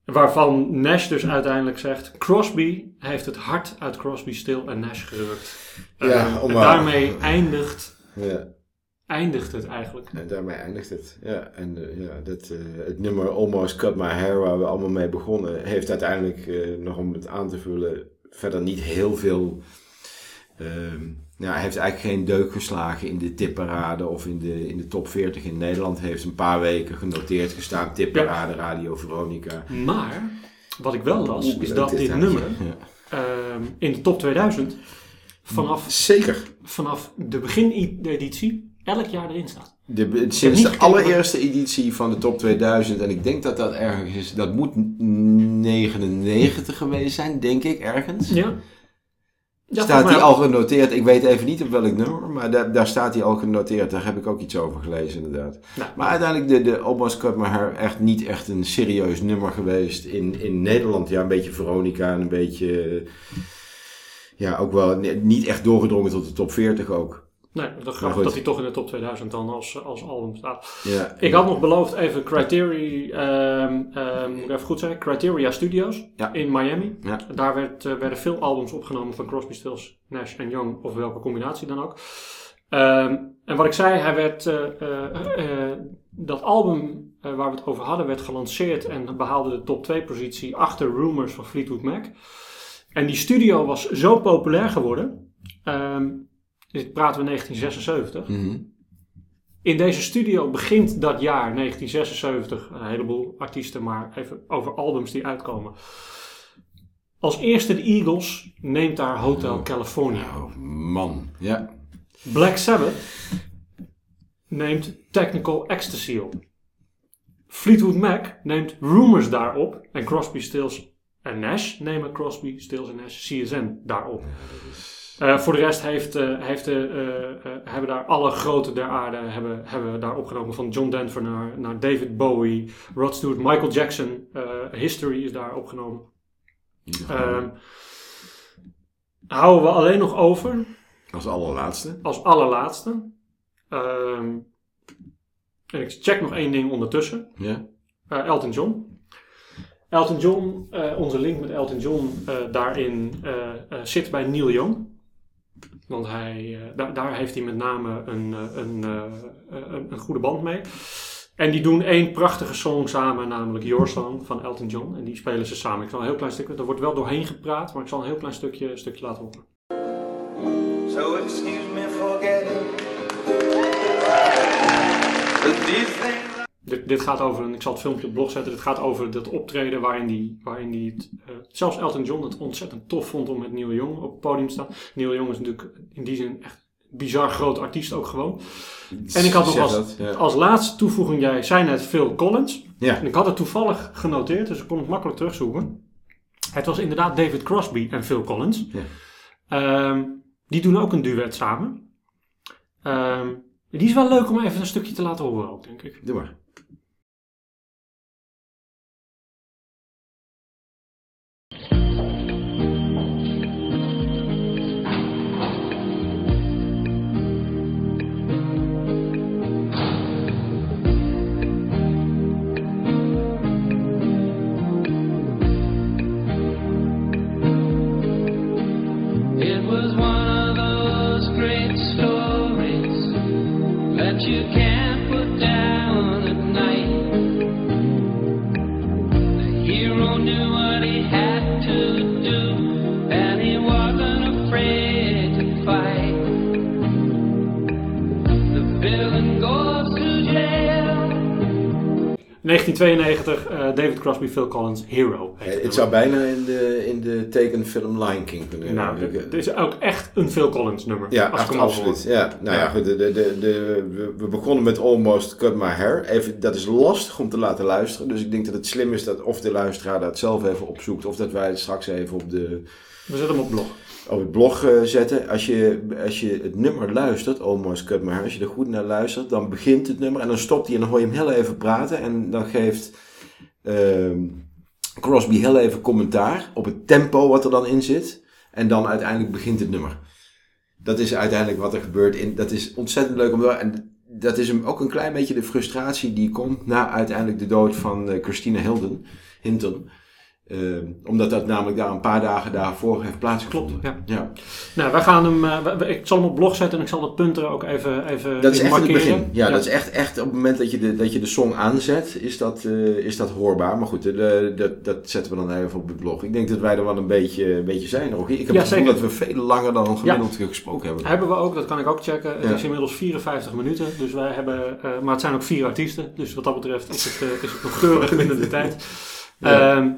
waarvan Nash dus uiteindelijk zegt: Crosby heeft het hart uit Crosby, Still en Nash gerukt. Ja, en maar- daarmee eindigt, Ja. eindigt het eigenlijk. En daarmee eindigt het. Ja, en eh, ja, dat, eh, het nummer Almost Cut My Hair, waar we allemaal mee begonnen, heeft uiteindelijk, eh, nog om het aan te vullen, verder niet heel veel Ehm, ja, hij heeft eigenlijk geen deuk geslagen in de tipparade of in de, in de top 40 in Nederland. Hij heeft een paar weken genoteerd gestaan. Tipparade, Radio Veronica. Maar, wat ik wel las, Oeh, is dat dit nummer Ja. ehm, in de top 2000 vanaf, Zeker. vanaf de begineditie elk jaar erin staat. De, sinds de allereerste editie van de top 2000, en ik denk dat dat ergens is, dat moet 99 geweest zijn, denk ik, ergens. Ja. Ja, staat hij al genoteerd, ik weet even niet op welk nummer, maar daar, daar staat hij al genoteerd. Daar heb ik ook iets over gelezen, inderdaad. Nou, Maar uiteindelijk de, de Almost Cut My Hair echt niet echt een serieus nummer geweest in, in Nederland. Ja, een beetje Veronica en een beetje, ja, ook wel niet echt doorgedrongen tot de top 40 ook. Nee, dat grappig dat hij toch in de top 2000 dan als, als album staat. Ja, Ik had nog beloofd even Criteria, ehm, ehm, moet ik even goed zeggen, Criteria Studios Ja. in Miami. Ja. Daar werd, eh, werden veel albums opgenomen van Crosby, Stills, Nash en Young, of welke combinatie dan ook. Ehm, en wat ik zei, hij werd, eh, eh, dat album waar we het over hadden, werd gelanceerd en behaalde de top 2 positie achter Rumors van Fleetwood Mac. En die studio was zo populair geworden, dit praten we 1976, Mhm. in deze studio begint dat jaar 1976 een heleboel artiesten, maar even over albums die uitkomen. Als eerste de Eagles neemt daar Hotel California. Oh, man. Ja. Black Sabbath neemt Technical Ecstasy op. Fleetwood Mac neemt Rumors daarop. En Crosby, Stills en Nash nemen Crosby, Stills en Nash CSN daarop. Eh, voor de rest heeft, eh, heeft, eh, hebben daar alle grote der aarde hebben, hebben daar opgenomen. Van John Denver naar, naar David Bowie, Rod Stewart, Michael Jackson. History is daar opgenomen. Ehm, houden we alleen nog over Als allerlaatste. als allerlaatste. Ehm, en ik check nog één ding ondertussen. Ja. Elton John. Elton John, onze link met Elton John daarin zit bij Neil Young. Want hij, eh, daar, daar heeft hij met name een, eh, een, eh, een, een goede band mee. En die doen één prachtige song samen, namelijk Your Song van Elton John. En die spelen ze samen. Ik zal een heel klein stukje, er wordt wel doorheen gepraat, maar ik zal een heel klein stukje, stukje laten horen. So excuse me for getting Dit, dit gaat over, een- ik zal het filmpje op blog zetten, dit gaat over dat optreden waarin die, waarin die het, eh, zelfs Elton John het ontzettend tof vond om met Neil Young op het podium te staan. Neil Young is natuurlijk in die zin echt een bizar groot artiest ook gewoon. En ik had nog als, dat, ja. als laatste toevoeging, jij zei net Phil Collins. Ja. En ik had het toevallig genoteerd, dus ik kon het makkelijk terugzoeken. Het was inderdaad David Crosby en Phil Collins. Ja. Ehm, die doen ook een duet samen. Ehm, die is wel leuk om even een stukje te laten horen ook, denk ik. Doe maar. 1992, eh, David Crosby, Phil Collins, Hero. heet Eh, Het zou bijna in de, in de tekenfilm Lion King kunnen Nou, dit is ook echt een Phil Collins nummer. Ja, als echt absoluut. Ja, nou ja, goed. De, de, de, we begonnen met Almost Cut My Hair. Even, dat is lastig om te laten luisteren. Dus ik denk dat het slim is dat of de luisteraar dat zelf even opzoekt. Of dat wij het straks even op, de, We zetten hem op blog. Op het blog eh, zetten. Als je, als je het nummer luistert, Almost Cut My Hair. Als je er goed naar luistert, dan begint het nummer. En dan stopt hij en dan hoor je hem heel even praten. En dan geeft ehm, Crosby heel even commentaar op het tempo wat er dan in zit. En dan uiteindelijk begint het nummer. Dat is uiteindelijk wat er gebeurt. In, dat is ontzettend leuk om te En dat is hem ook een klein beetje de frustratie die komt na uiteindelijk de dood van eh, Christina Hilden, Hinton. Eh, omdat dat namelijk daar een paar dagen daarvoor heeft plaatsgevonden. Klopt, ja. Nou, wij gaan hem, eh, ik zal hem op blog zetten en ik zal de punten ook even, even Dat is echt in het markeren. begin. Ja, dat is echt, echt op het moment dat je de, dat je de song aanzet, is dat, eh, is dat hoorbaar. Maar goed, de, de- dat, dat zetten we dan even op de blog. Ik denk dat wij er wel een beetje, een beetje zijn. Rogier. Ik heb Ja, het gevoel dat we veel langer dan gemiddeld gesproken hebben. Hebben we ook, dat kan ik ook checken. Het Ja. is inmiddels 54 minuten, dus wij hebben, eh, maar het zijn ook vier artiesten. Dus wat dat betreft is het, eh, is het nog keurig binnen de tijd. Ja. Ehm,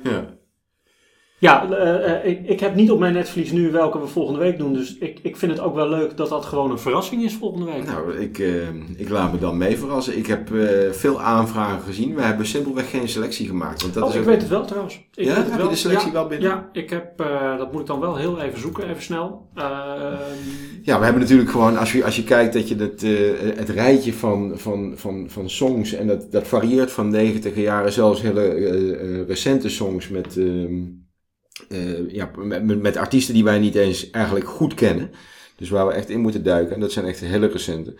Ja. Eh, eh, ik, ik heb niet op mijn netvlies nu welke we volgende week doen. Dus ik, ik vind het ook wel leuk dat dat gewoon een verrassing is volgende week. Nou, ik, eh, ik laat me dan mee verrassen. Ik heb eh, veel aanvragen gezien. We hebben simpelweg geen selectie gemaakt. Want dat oh, is ik ook- weet het wel trouwens. Ik Ja? weet het Heb je de selectie ja, wel binnen? Ja, ik heb, eh, dat moet ik dan wel heel even zoeken, even snel. Ehm, Ja, we hebben natuurlijk gewoon, als je, als je kijkt dat je het, eh, het rijtje van, van, van, van songs, en dat, dat varieert van 90 jaren, zelfs hele eh, eh, recente songs met, ehm, eh, ja, met, met- artiesten die wij niet eens eigenlijk goed kennen. Dus waar we echt in moeten duiken, en dat zijn echt hele recente.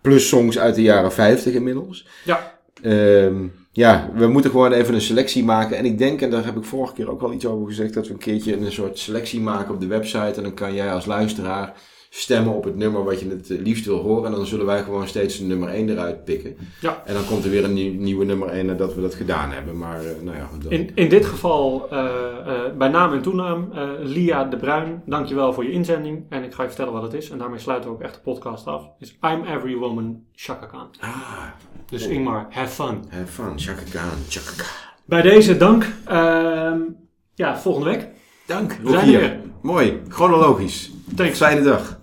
Plus songs uit de jaren 50 inmiddels. ja, Ehm, ja, we moeten gewoon even een selectie maken. En ik denk, en daar heb ik vorige keer ook al iets over gezegd, dat we een keertje een soort selectie maken op de website. En dan kan jij als luisteraar stemmen op het nummer wat je het eh, liefst wil horen. En dan zullen wij gewoon steeds een nummer 1 eruit pikken. Ja. En dan komt er weer een nieuw- nieuwe nummer 1 nadat we dat gedaan hebben. Maar eh, nou ja, dan- in, in dit geval eh, bij naam en toenaam Lia de Bruin. Dankjewel voor je inzending. En ik ga je vertellen wat het is. En daarmee sluiten we ook echt de podcast af. Is I'm Every Woman Chaka Khan. Ah, Dus Ingmar, have fun. have fun. Chaka Khan, Chaka Khan. Bij deze dank. Ehm, ja, volgende week. Dank, We zijn er weer. Mooi, chronologisch. Thanks. Fijne dag.